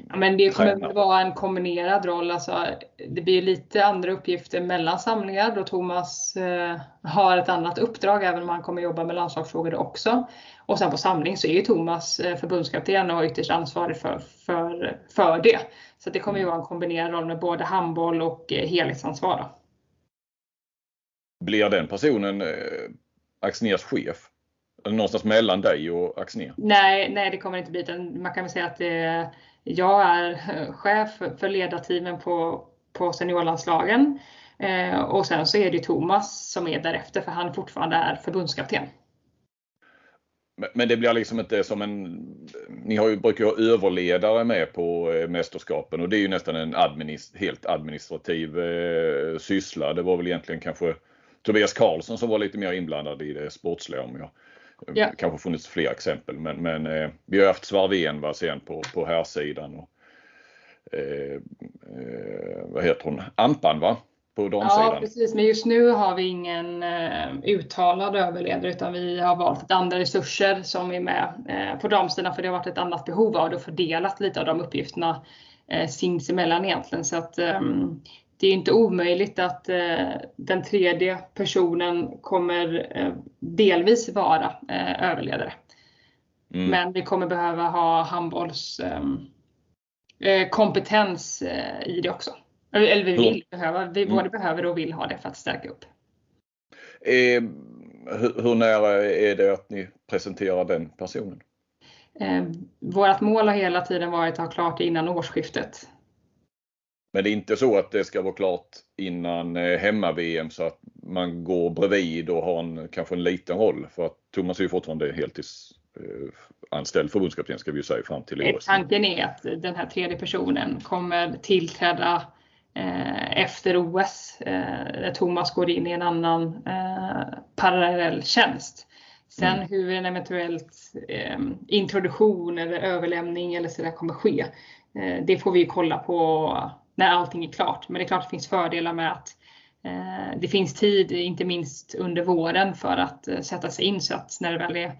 Ja, men det kommer tränare. vara en kombinerad roll. Alltså, det blir lite andra uppgifter mellan samlingar då Thomas eh, har ett annat uppdrag även om han kommer jobba med landslagsfrågor också. Och sen på samling så är ju Thomas eh, förbundskapten och ytterst ansvarig för, för, för det. Så det kommer ju vara en kombinerad roll med både handboll och eh, helhetsansvar. Då. Blir den personen eh, Axners chef? Eller någonstans mellan dig och Axner? Nej, nej det kommer inte bli. Man kan väl säga att det, jag är eh, chef för ledarteamen på, på seniorlandslagen. Eh, och sen så är det Thomas som är därefter för han fortfarande är förbundskapten. Men det blir liksom inte som en... Ni har ju, brukar ha överledare med på eh, mästerskapen och det är ju nästan en administ, helt administrativ eh, syssla. Det var väl egentligen kanske Tobias Karlsson som var lite mer inblandad i det sportsliga om jag Ja. Kanske funnits fler exempel men, men eh, vi har haft Svarven va, sen på, på här sidan och eh, eh, vad heter hon? Ampan va? På damsidan. Ja precis men just nu har vi ingen eh, uttalad överledare utan vi har valt andra resurser som är med eh, på damsidan för det har varit ett annat behov av det och fördelat lite av de uppgifterna eh, sinsemellan egentligen. Så att, um, det är inte omöjligt att eh, den tredje personen kommer eh, delvis vara eh, överledare. Mm. Men vi kommer behöva ha handbollskompetens ehm, eh, eh, i det också. Eller vi vill mm. behöva, vi både behöver och vill ha det för att stärka upp. Eh, hur, hur nära är det att ni presenterar den personen? Eh, vårt mål har hela tiden varit att ha klart innan årsskiftet. Men det är inte så att det ska vara klart innan eh, hemma-VM så att man går bredvid och har en, kanske en liten roll. För att Thomas är ju fortfarande heltidsanställd förbundskapten ska vi ju säga fram till i år. Tanken är att den här tredje personen kommer tillträda eh, efter OS. Eh, Thomas går in i en annan eh, parallell tjänst. Sen mm. hur en eventuellt eh, introduktion eller överlämning eller sådär kommer ske. Eh, det får vi kolla på när allting är klart. Men det är klart att det finns fördelar med att eh, det finns tid, inte minst under våren, för att eh, sätta sig in så att när det väl är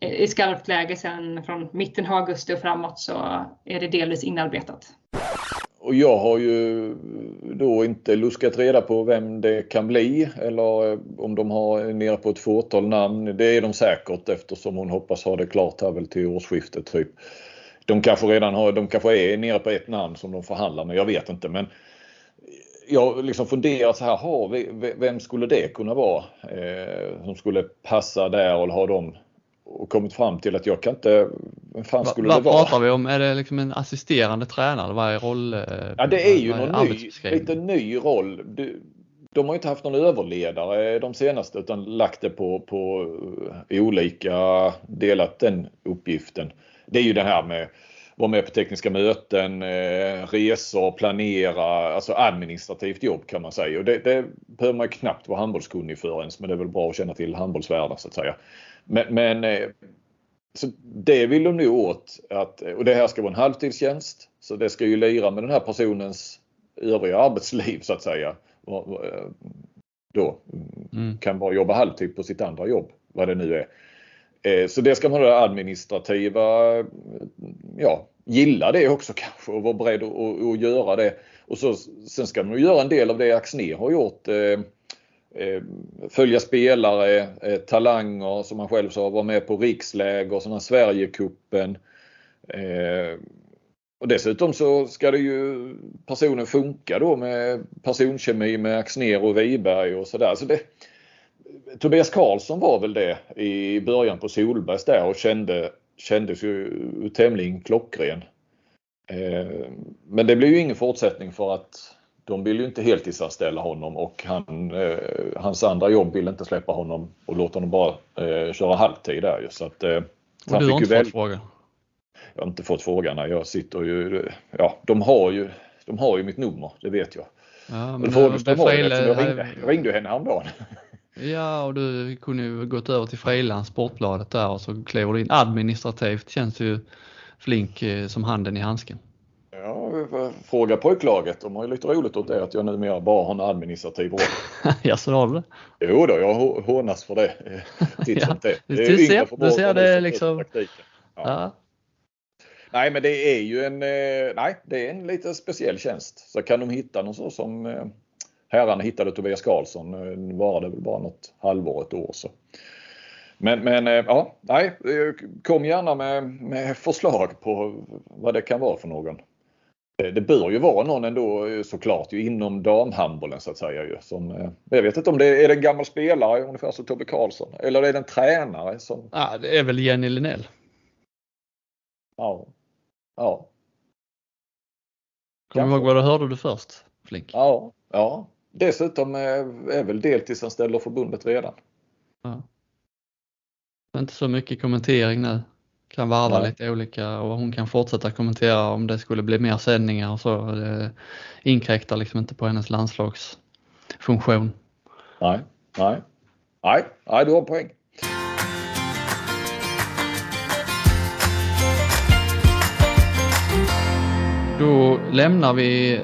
eh, i skarpt läge sen från mitten av augusti och framåt så är det delvis inarbetat. Och jag har ju då inte luskat reda på vem det kan bli eller eh, om de har nere på ett fåtal namn. Det är de säkert eftersom hon hoppas ha det klart här väl till årsskiftet typ de kanske redan har, de kanske är nere på ett namn som de förhandlar med, jag vet inte. Men jag liksom funderar så här, har vi, vem skulle det kunna vara eh, som skulle passa där och ha dem och kommit fram till att jag kan inte, vem fan skulle Va, det vara? Vad pratar vi om? Är det liksom en assisterande tränare? Vad är roll? Eh, ja det är ju någon ny, lite ny roll. Du, de har inte haft någon överledare de senaste utan lagt det på, på olika, delat den uppgiften det är ju det här med vara med på tekniska möten, eh, resor, planera, alltså administrativt jobb kan man säga. Och det, det behöver man knappt vara handbollskunnig för ens, men det är väl bra att känna till handbollsvärlden så att säga. Men, men eh, så det vill de nu åt, att, och det här ska vara en halvtidstjänst. Så det ska ju lira med den här personens övriga arbetsliv så att säga. Då mm. kan bara jobba halvtid på sitt andra jobb, vad det nu är. Eh, så det ska man ha administrativa, ja, gilla det också kanske och vara beredd att, att göra det. Och så, sen ska man göra en del av det Axnér har gjort. Eh, eh, följa spelare, talanger som man själv sa, vara med på riksläger, sådana Sverigecupen. Och dessutom så ska det ju personen funka då med personkemi med Axner och Wiberg och sådär. Så det, Tobias Karlsson var väl det i början på Solbergs där och kände, kändes ju tämligen klockren. Eh, men det blev ju ingen fortsättning för att de vill ju inte heltidsanställa honom och han, eh, hans andra jobb vill inte släppa honom och låta honom bara eh, köra halvtid där ju. Så att, eh, och du har inte väl... fått frågan? Jag har inte fått frågan. Jag sitter ju, ja de har ju, de har ju mitt nummer, det vet jag. Ja, men det, det, det, jag, ringde, jag ringde henne häromdagen. [LAUGHS] Ja, och du kunde ju gått över till Frilands Sportbladet där och så kliver du in administrativt. Känns ju flink eh, som handen i handsken. Ja, fråga pojklaget. De har ju lite roligt åt det att jag numera bara har en administrativ roll. [LAUGHS] ja, så har du det? Jo då, jag hånas för det. [LAUGHS] Titt som det. Det är du ser, du ser det liksom. Ja. ja. Nej, men det är ju en, nej, det är en lite speciell tjänst. Så kan de hitta någon så som herrarna hittade Tobias Karlsson var det väl bara något halvår, ett år så. Men, men ja, nej, kom gärna med, med förslag på vad det kan vara för någon. Det bör ju vara någon ändå såklart ju inom damhandbollen så att säga. Ju, som, jag vet inte om det är en gammal spelare ungefär som Tobbe Karlsson eller är det en tränare? Som... Ja, det är väl Jenny Linell. Ja. Ja. Kommer du ihåg vad du hörde du först Flink? Ja, ja. Dessutom är väl deltidsanställd av förbundet redan. Ja. Inte så mycket kommentering nu. Kan varva Nej. lite olika och hon kan fortsätta kommentera om det skulle bli mer sändningar och så. Det inkräktar liksom inte på hennes landslagsfunktion. Nej, nej, nej, nej du har poäng. Då lämnar vi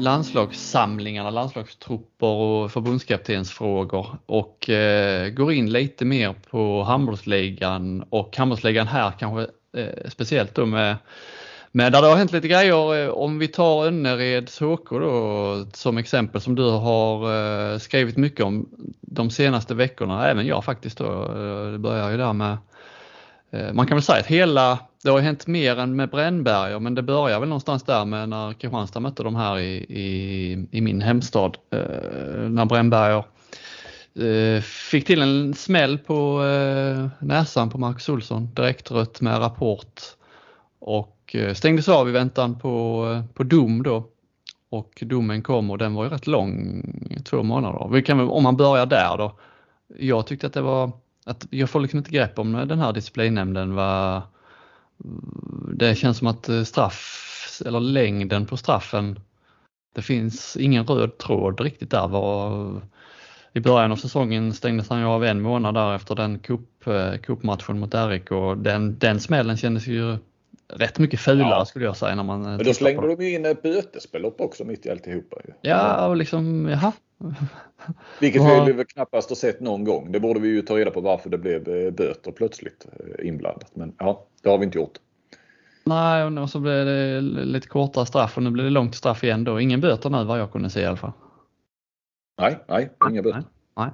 landslagssamlingarna, landslagstrupper och förbundskaptensfrågor och eh, går in lite mer på handbollsligan och handbollsligan här kanske eh, speciellt då med, men där det har hänt lite grejer. Eh, om vi tar Önnereds HK då som exempel som du har eh, skrivit mycket om de senaste veckorna, även jag faktiskt då. Eh, det börjar ju där med man kan väl säga att hela, det har hänt mer än med Brännberger men det börjar väl någonstans där med när Kristianstad mötte de här i, i, i min hemstad. Eh, när Brännberger eh, fick till en smäll på eh, näsan på Marcus Olsson, direktrött med rapport och eh, stängdes av i väntan på, eh, på dom då. Och domen kom och den var ju rätt lång, två månader. Vi kan, om man börjar där då. Jag tyckte att det var att jag får liksom inte grepp om den här disciplinnämnden. var det känns som att eh, straff eller längden på straffen, det finns ingen röd tråd riktigt där. Var, I början av säsongen stängdes han ju av en månad där efter den eh, cupmatchen mot RIK och den, den smällen kändes ju rätt mycket fulare ja. skulle jag säga. När man Men då slängde de ju in ett bötesbelopp också mitt i alltihopa. Ju. Ja, och liksom, jaha. Vilket ja. vi knappast har sett någon gång. Det borde vi ju ta reda på varför det blev eh, böter plötsligt eh, inblandat. Men ja, det har vi inte gjort. Nej, och så blev det lite kortare straff och nu blir det långt straff igen då. Ingen böter nu vad jag kunde se i alla fall. Nej, nej, inga böter. Nej,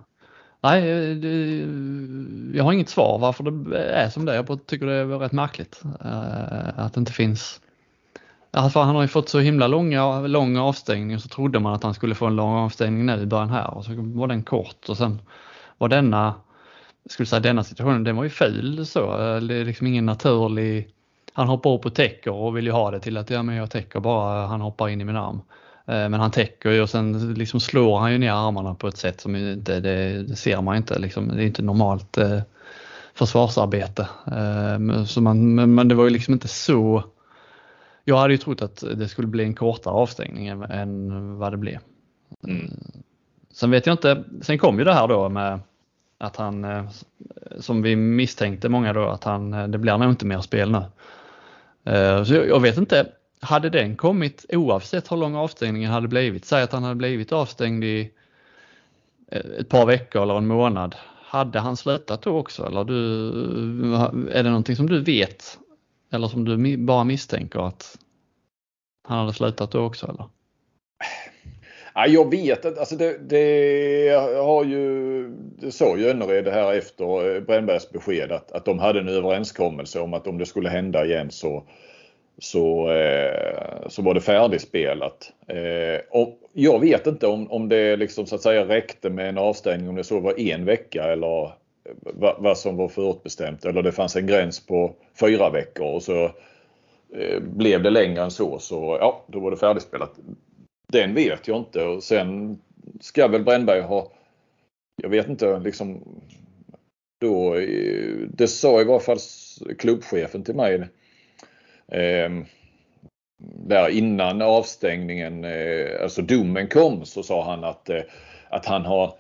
nej. nej jag har inget svar varför det är som det är. Jag tycker det är rätt märkligt eh, att det inte finns Alltså han har ju fått så himla långa, lång avstängning och så trodde man att han skulle få en lång avstängning nu i början här och så var den kort och sen var denna, skulle säga denna situationen, den var ju ful så. Det är liksom ingen naturlig, han hoppar upp och täcker och vill ju ha det till att ja men jag täcker bara, han hoppar in i min arm. Eh, men han täcker ju och sen liksom slår han ju ner armarna på ett sätt som inte, det, det ser man inte liksom, det är inte normalt eh, försvarsarbete. Eh, så man, men det var ju liksom inte så jag hade ju trott att det skulle bli en kortare avstängning än vad det blev. Mm. Sen vet jag inte, sen kom ju det här då med att han, eh, som vi misstänkte många då, att han, eh, det blir nog inte mer spel nu. Eh, så jag vet inte, hade den kommit oavsett hur lång avstängningen hade blivit, säg att han hade blivit avstängd i ett par veckor eller en månad, hade han slutat då också eller du, är det någonting som du vet eller som du bara misstänker att han hade slutat då också eller? Ja, jag vet inte. Alltså det, det har ju, det sa ju Önnered det här efter eh, Brännbergs besked att, att de hade en överenskommelse om att om det skulle hända igen så, så, eh, så var det färdigspelat. Eh, och jag vet inte om, om det liksom så att säga räckte med en avstängning om det så var en vecka eller vad, vad som var förutbestämt eller det fanns en gräns på fyra veckor och så eh, blev det längre än så så ja, då var det färdigspelat. Den vet jag inte och sen ska väl Brännberg ha, jag vet inte liksom då, eh, det sa i varje fall klubbchefen till mig eh, där innan avstängningen, eh, alltså domen kom så sa han att, eh, att han har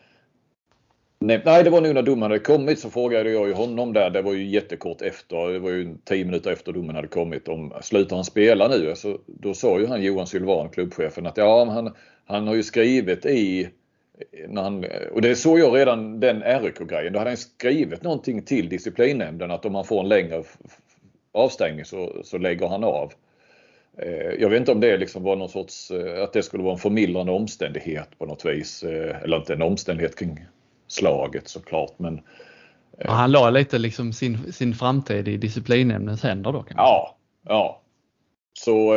Nej, nej, det var nu när domen hade kommit så frågade jag ju honom där. Det var ju jättekort efter. Det var ju tio minuter efter domen hade kommit. Om slutar han spela nu? Så då sa ju han Johan Sylvan, klubbchefen, att ja, han, han har ju skrivit i när han, och det såg jag redan den RIK-grejen. Då hade han skrivit någonting till disciplinnämnden att om han får en längre avstängning så, så lägger han av. Eh, jag vet inte om det liksom var någon sorts, eh, att det skulle vara en förmildrande omständighet på något vis. Eh, eller inte en omständighet kring slaget såklart men ja, Han la lite liksom sin, sin framtid i disciplinnämndens händer då? Ja, ja. Så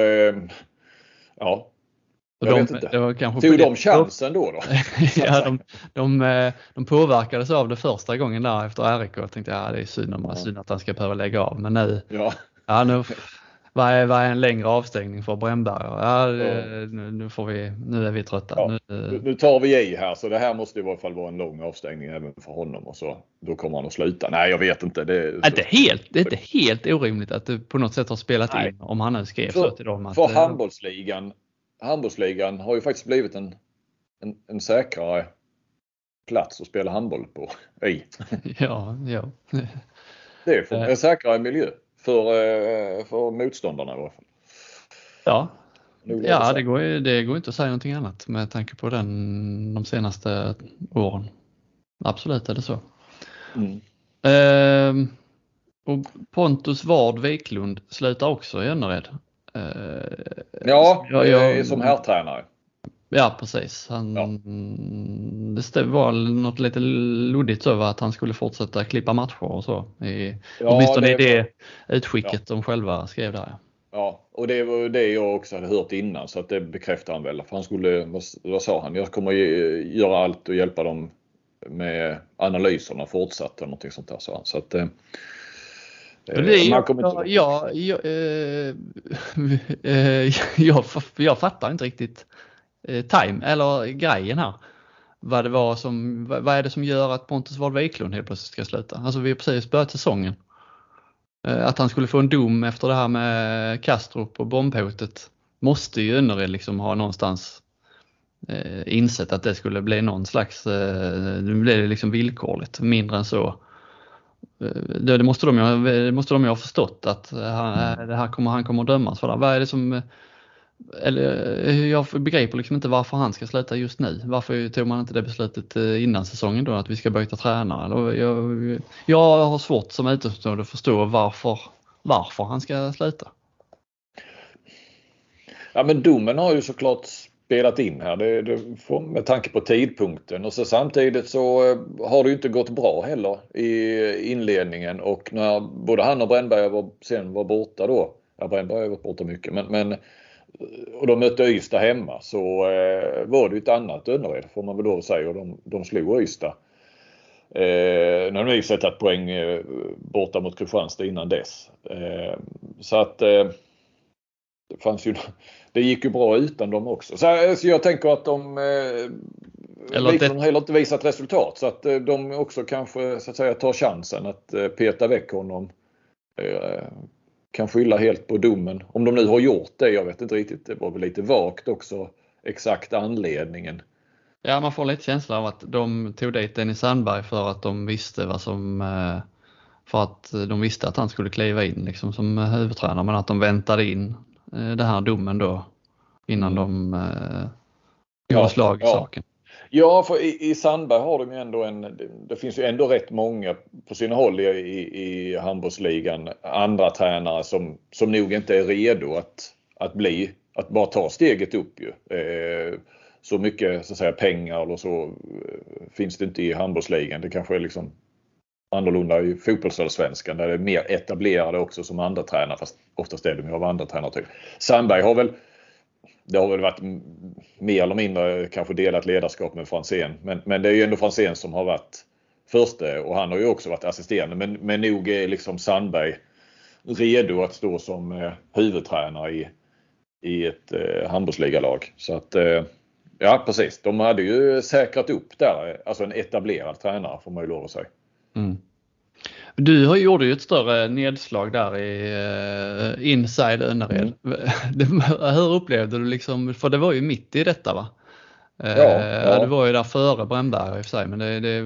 ja, jag de, vet inte. Det var kanske Tog de chansen då? då? [LAUGHS] ja, de, de, de påverkades av det första gången där efter RIK. Jag tänkte ja, det är synd, om, ja. synd att han ska behöva lägga av. Men nu, ja. Ja, nu vad är, vad är en längre avstängning för Brännberg? Ja, nu, nu, får vi, nu är vi trötta. Ja, nu, nu, tar vi i här så det här måste i varje fall vara en lång avstängning även för honom och så då kommer han att sluta. Nej, jag vet inte. Det, är, inte helt, det är inte helt orimligt att det på något sätt har spelat Nej. in om han nu skrev för, så till dem. Att, för handbollsligan handbollsligan har ju faktiskt blivit en, en, en säkrare plats att spela handboll på i. [LAUGHS] Ja, ja. Det är en säkrare miljö för, eh, för motståndarna i alla fall. Ja, ja det, går, det går inte att säga någonting annat med tanke på den de senaste åren. Absolut är det så. Mm. Eh, och Pontus Ward Wiklund slutar också i Önnered. Eh, ja, jag, jag, som herrtränare. Ja precis. Han, ja. Det var något lite luddigt så att han skulle fortsätta klippa matcher och så. I, ja, åtminstone det, i det utskicket ja. de själva skrev där. Ja, och det var det jag också hade hört innan så att det bekräftar han väl. För han skulle, vad, vad sa han, jag kommer göra allt och hjälpa dem med analyserna fortsatt eller någonting sånt där sa han. Så att, eh, jag, jag, jag, äh, jag, jag fattar inte riktigt eh, Eh, time eller grejen här. Vad det var som, vad är det som gör att Pontus Ward Wiklund helt plötsligt ska sluta? Alltså vi har precis börjat säsongen. Eh, att han skulle få en dom efter det här med Kastrup och bombhotet måste ju Önnered liksom ha någonstans eh, insett att det skulle bli någon slags, eh, nu blir det liksom villkorligt, mindre än så. Eh, det, det, måste de ju, det måste de ju ha förstått att han, det här kommer, han kommer att dömas för. Det. Vad är det som, eller, eh, jag begriper liksom inte varför han ska sluta just nu. Varför tog man inte det beslutet eh, innan säsongen då att vi ska byta tränare? Eh, jag, jag har svårt som utomstående att förstå varför, varför han ska sluta. Ja men domen har ju såklart spelat in här det, det, med tanke på tidpunkten och så samtidigt så har det inte gått bra heller i inledningen och när både han och Brännberg var, sen var borta då. Ja Brännberg har varit borta mycket men, men och de mötte Ystad hemma så eh, var det ett annat Önnered får man väl då säga och de, de slog Ystad. Eh, nu har de i sig tagit poäng eh, borta mot Kristianstad innan dess. Eh, så att eh, det fanns ju [LAUGHS] det gick ju bra utan dem också. Så, så jag tänker att de eh, Eller det... har heller inte visat resultat så att eh, de också kanske så att säga tar chansen att eh, peta väck honom. Eh, kan skylla helt på domen. Om de nu har gjort det, jag vet inte riktigt. Det var väl lite vagt också exakt anledningen. Ja, man får lite känsla av att de tog dit Dennis Sandberg för att de visste vad som eh, för att de visste att han skulle kliva in liksom som huvudtränare men att de väntade in Eh, den här domen då innan mm. de eh, gör ja, slag i ja. saken. Ja, för i, i Sandberg har de ju ändå en, det finns ju ändå rätt många på sina håll i, i, i handbollsligan, andra tränare som, som nog inte är redo att, att bli, att bara ta steget upp ju. Eh, så mycket så att säga, pengar eller så eh, finns det inte i handbollsligan. Det kanske är liksom annorlunda i fotbollsallsvenskan där det är mer etablerade också som andra tränare fast oftast är de ju av andra tränare. Typ. Sandberg har väl det har väl varit mer eller mindre kanske delat ledarskap med Franzén. Men, men det är ju ändå Franzén som har varit förste och han har ju också varit assisterande. Men, men nog är liksom Sandberg redo att stå som eh, huvudtränare i, i ett eh, handbollsligalag. Så att eh, ja precis, de hade ju säkrat upp där, eh, alltså en etablerad tränare får man ju lov att säga. Mm. Du har gjorde ju ett större nedslag där i uh, Inside Önnered. Mm. [LAUGHS] Hur upplevde du liksom, för det var ju mitt i detta va? Ja, ja. Du var ju där före Brännberg i och för sig men det, det,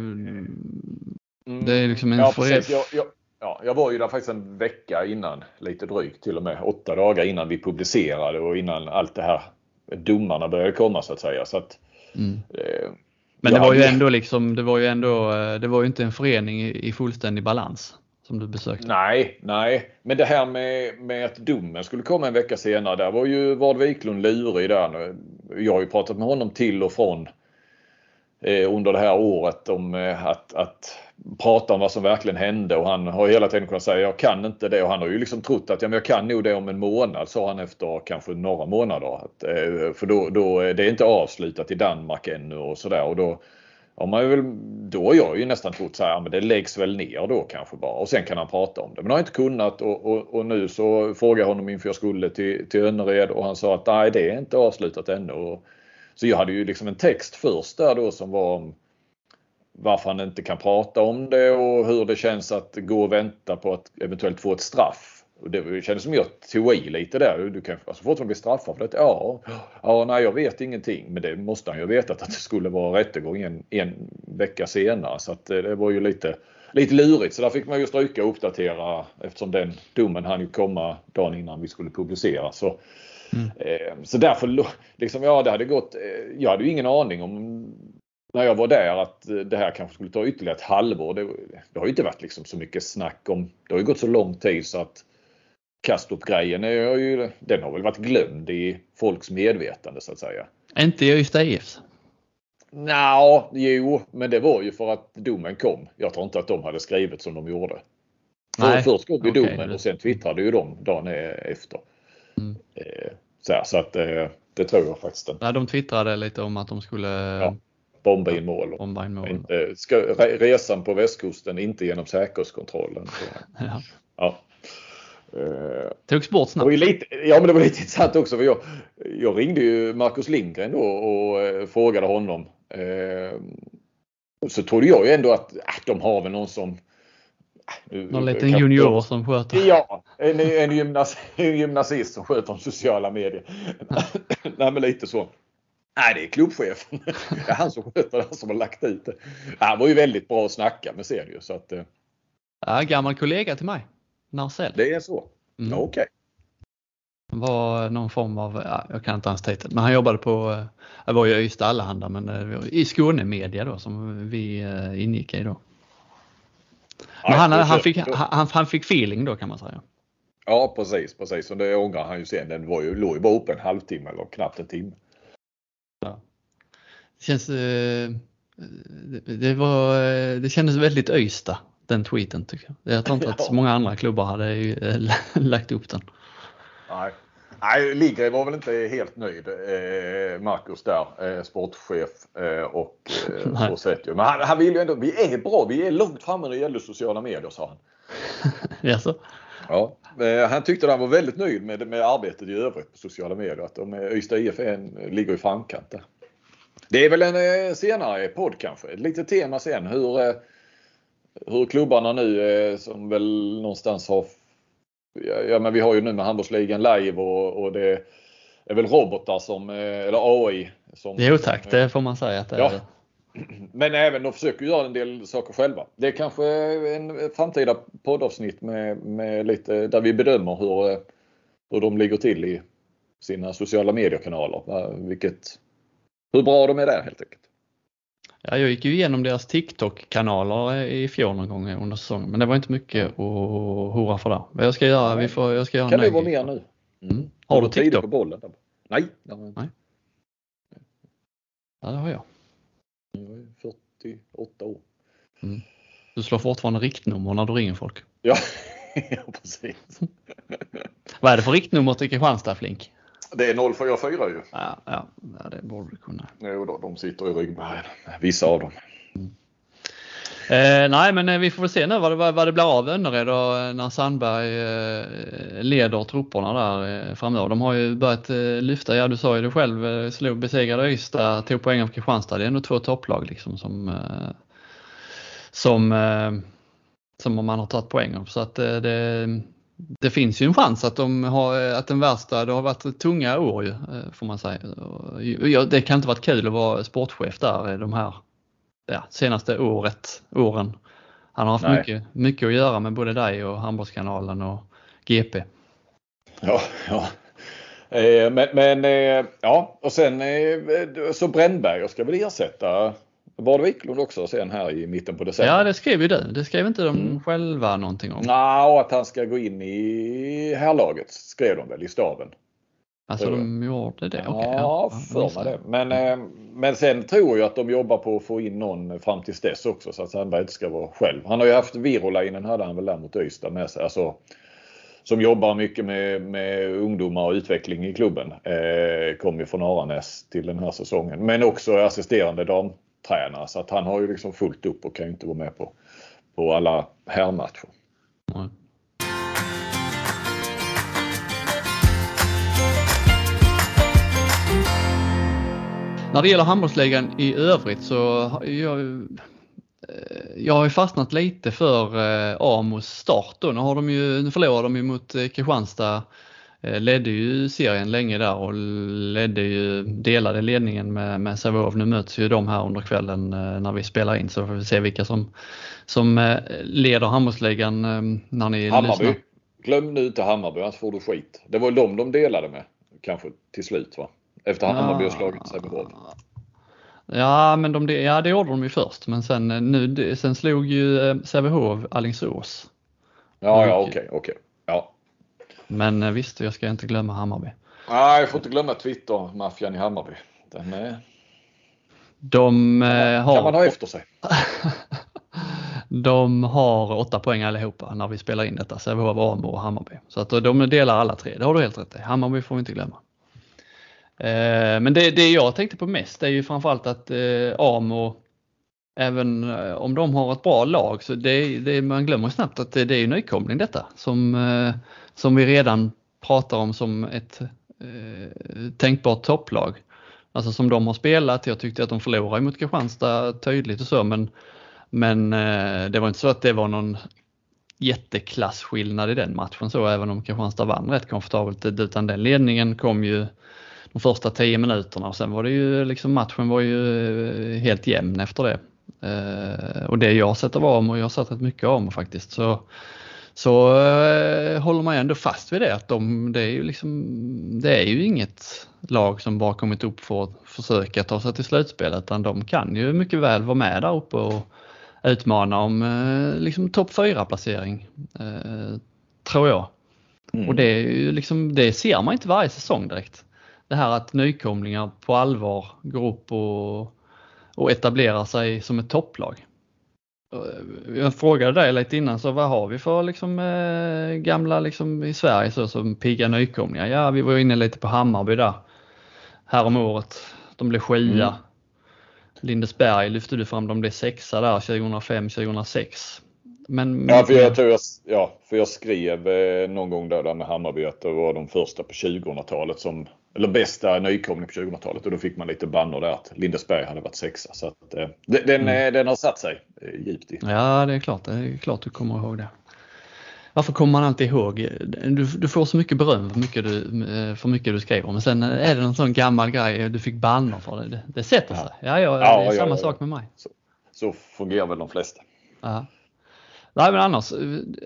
Mm. det är liksom en Ja, precis. Jag, jag, ja, jag var ju där faktiskt en vecka innan, lite drygt till och med, åtta dagar innan vi publicerade och innan allt det här domarna började komma så att säga. Så att, Mm. Men det var ju ändå liksom, det var ju ändå, eh, det var ju inte en förening i, fullständig balans som du besökte. Nej, nej. Men det här med, med att domen skulle komma en vecka senare. Där var ju Vard Wiklund lurig där. nu. Jag har ju pratat med honom till och från eh, under det här året om eh, att, att prata om vad som verkligen hände och han har hela tiden kunnat säga jag kan inte det och han har ju liksom trott att ja, men jag kan nog det om en månad sa han efter kanske några månader. Att, eh, för då, då eh, är det inte avslutat i Danmark ännu och sådär och då Ja, man väl, då har jag ju nästan trott så här, men det läggs väl ner då kanske bara och sen kan han prata om det. Men har inte kunnat och, och, och nu så frågade jag honom inför jag skulle till, till Önnered och han sa att nej det är inte avslutat ännu. Och, så jag hade ju liksom en text först där då som var om varför han inte kan prata om det och hur det känns att gå och vänta på att eventuellt få ett straff. Och det kändes som jag tog i lite där. Du kan alltså fortfarande bli straffad för det. Ja, ja, nej jag vet ingenting. Men det måste han ju ha vetat att det skulle vara rättegång en, en vecka senare. Så att eh, det var ju lite, lite lurigt. Så där fick man ju stryka och uppdatera eftersom den domen hann ju komma dagen innan vi skulle publicera. Så, eh, så därför, liksom, ja det hade gått. Eh, jag hade ju ingen aning om när jag var där att det här kanske skulle ta ytterligare ett halvår. Det, det har ju inte varit liksom så mycket snack om. Det har ju gått så lång tid så att Kastrup-grejen är ju, den har väl varit glömd i folks medvetande så att säga. Inte Ystad IF. Nja, jo, men det var ju för att domen kom. Jag tror inte att de hade skrivit som de gjorde. För, Nej, först kom ju okej, domen och sen twittrade ju de dagen efter. Mm. Eh, Så, här, så att eh, det tror jag faktiskt. inte. Nej, de twittrade lite om att de skulle Ja. Bomba in mål. Och bomba in mål. inte, ska, re- resan på västkusten inte genom säkerhetskontrollen. [LAUGHS] Ja. ja. Eh, Togs bort snabbt. ju lite, ja men det var lite [LAUGHS] intressant också för jag, jag ringde ju Marcus Lindgren då och eh, frågade honom. Eh, så trodde jag ju ändå att äh, de har väl någon som... äh, Någon liten junior som sköter. Ja, en, en, gymnas, [LAUGHS] en gymnasist som sköter om sociala medier. Nej men lite så. Nej det är klubbchefen. [LAUGHS] Det är han som sköter det, han som har lagt ut det. Han var ju väldigt bra att snacka med ser du så att eh, Ja, gammal kollega till mig. Narcell. det är så. Mm. Okej. Han var någon form av, ja, jag kan inte hans titel, men han jobbade på, eh, jag var ju Ystad Allehanda, men eh, det i Skåne Media då som vi eh, ingick i då. Men han, han, fick, han, han fick feeling då kan man säga. Ja precis, precis. Och det ångrar han ju sen. Den var ju, låg ju bara uppe en halvtimme eller knappt en timme. Det känns, eh, det, det var, eh, det kändes väldigt Ystad den tweeten tycker jag. Jag tror inte att [LAUGHS] så många andra klubbar hade eh, [LAUGHS] lagt upp den. Nej. Nej, Ligre var väl inte helt nöjd, eh, Marcus där, eh, sportchef eh, och eh, [LAUGHS] ju. Men han, han vill ju ändå, vi är bra, vi är långt framme när det gäller sociala medier sa han. Jaså? Ja. Eh, han tyckte han var väldigt nöjd med, med arbetet i övrigt på sociala medier. Att de, eh, Ystad IF är en, ligger i framkant där. Det är väl en eh, senare podd kanske. Ett litet tema sen hur, eh, hur klubbarna nu eh, som väl någonstans har Ja, men vi har ju nu med handbollsligan live och, och det är väl robotar som, eller AI. Som, Jo tack, det får man säga att det är. Ja. [CLEARS THROAT] Men även de försöker göra en del saker själva. Det är kanske en framtida poddavsnitt med, med lite där vi bedömer hur, hur de ligger till i sina sociala mediekanaler. Vilket, hur bra de är där helt enkelt. Ja, jag gick ju igenom deras TikTok-kanaler i fjol någon gång under säsongen, men det var inte mycket att hurra för där. Men jag ska göra, vi får, jag ska göra Kan du vara med nu? Mm. Har du TikTok? på bollen? Nej. Nej. Ja, det har jag. jag är 48 år. Du slår fortfarande riktnummer när du ringer folk. Ja, [LAUGHS] ja precis. Vad är det för riktnummer till Kristianstad Flink? Det är 044 ju. Ja, ja, det borde du kunna. Jo då, de sitter i ryggmärgen. Vissa av dem. Eh, nej, men eh, vi får väl se nu vad det, vad, det blir av Önnered och eh, när Sandberg eh, leder trupperna där eh, framöver. De har ju börjat eh, lyfta, ja du sa ju det själv, eh, slog besegrade Ystad, tog poäng av Kristianstad. Det är ändå två topplag liksom som, eh, som, som man har tagit poäng av. Så att det, det finns ju en chans att, de har, att den värsta, det har varit tunga år ju, får man säga. Det kan inte varit kul att vara sportchef där de här ja, senaste året, åren. Han har haft mycket, mycket att göra med både dig och Handbollskanalen och GP. Ja, ja. Eh, men, men eh, ja, och sen eh, så Brännberg ska väl ersätta Bard Wiklund också sen här i mitten på december. Ja, det skrev ju du. Det skrev inte de mm. själva någonting om? Nej, och att han ska gå in i härlaget skrev de väl i staben. Alltså de gjorde det? Okay, ja, ja för mig det. Men, men sen tror jag att de jobbar på att få in någon fram tills dess också så att Sandberg inte ska vara själv. Han har ju haft Virolainen hade han väl där mot Ystad med sig. Alltså, som jobbar mycket med, med ungdomar och utveckling i klubben. Eh, kom ju från Aranäs till den här säsongen. Men också assisterande tränare så att han har ju liksom fullt upp och kan ju inte vara med på, på alla herrmatcher. Mm. När det gäller handbollsligan i övrigt så har jag eh, jag har ju fastnat lite för eh, Amos start då. Nu, har de ju, nu förlorar de ju mot eh, Kristianstad. Ledde ju serien länge där och ledde ju, delade ledningen med, med Sävehof. Nu möts ju de här under kvällen när vi spelar in så får vi se vilka som, som leder handbollsligan när ni Hammarby. Lyssnar. Glöm nu inte Hammarby annars får du skit. Det var de de delade med kanske till slut va? Efter att Hammarby har slagit Sävehof. Ja, men de, ja, det gjorde de ju först, men sen, eh, nu, sen slog ju eh, Sävehof Alingsås. Ja, ja, okej, okay, okej. Okay. Men eh, visst, jag ska inte glömma Hammarby. Nej, jag får inte glömma Twitter-maffian i Hammarby. Den är... De kan har... Kan man ha efter sig. [LAUGHS] de har åtta poäng allihopa när vi spelar in detta, Sävehof, Amo och Hammarby. Så att de delar alla tre, det har du helt rätt i. Hammarby får vi inte glömma. Eh, men det, det jag tänkte på mest är ju framförallt att eh, Amo, även eh, om de har ett bra lag, så det, det, man glömmer snabbt att det, det är nykomling detta som, som vi redan pratar om som ett eh, tänkbart topplag. Alltså som de har spelat, jag tyckte att de förlorade mot Kristianstad tydligt och så men, men eh, det var inte så att det var någon jätteklassskillnad i den matchen så även om Kristianstad vann rätt komfortabelt utan den ledningen kom ju de första tio minuterna och sen var det ju liksom matchen var ju eh, helt jämn efter det. Eh, och det jag sett av Amo, jag har sett rätt mycket Amo faktiskt så, så eh, håller man ändå fast vid det att de, det är ju liksom, det är ju inget lag som bara kommit upp för att försöka ta sig till slutspel utan de kan ju mycket väl vara med där uppe och utmana om liksom topp 4 placering. tror jag. Mm. Och det, är ju liksom, det ser man inte varje säsong direkt det här att nykomlingar på allvar går upp och, och etablerar sig som ett topplag. Jag frågade dig lite innan, så vad har vi för liksom, eh, gamla liksom, i Sverige så, som pigga nykomlingar? Ja, vi var inne lite på Hammarby där härom året. De blev skia. Mm. Lindesberg lyfte du fram, de blev sexa där 2005-2006. Men, ja, för jag, tror jag, ja, för jag skrev eh, någon gång där, med Hammarby att det var de första på 2000-talet som eller bästa nykomling på 2000-talet och då fick man lite bannor där att Lindesberg hade varit sexa. Så att, eh, den, mm. Eh, den har satt sig eh, djupt i. Ja, det är klart. Det är klart du kommer ihåg det. Varför kommer man alltid ihåg? Du, du får så mycket beröm för mycket, du, eh, för mycket du skriver men sen är det någon sån gammal grej du fick bannor för det. Det, det sätter sig. Ja, ja, ja det är ja, samma ja, sak med mig. Så, så fungerar väl de flesta. Ja. Nej men annars,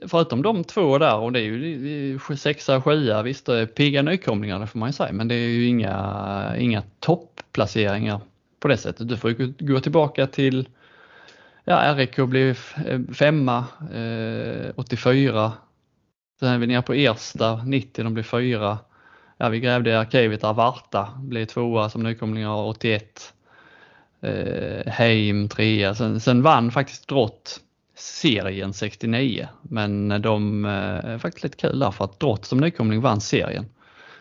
förutom de två där och det är ju sexa, sjua, visst det är pigga nykomlingar det får man ju säga men det är ju inga, inga toppplaceringar på det sättet. Du får ju gå tillbaka till ja, RIK blev femma eh, 84. Sen är vi nere på Ersta 90, de blev fyra. Ja, vi grävde i arkivet Avarta blev tvåa som nykomlingar 81. Eh, Heim trea, sen, sen vann faktiskt Drott serien 69 men de eh, är faktiskt lite kul där för att Drott som nykomling vann serien.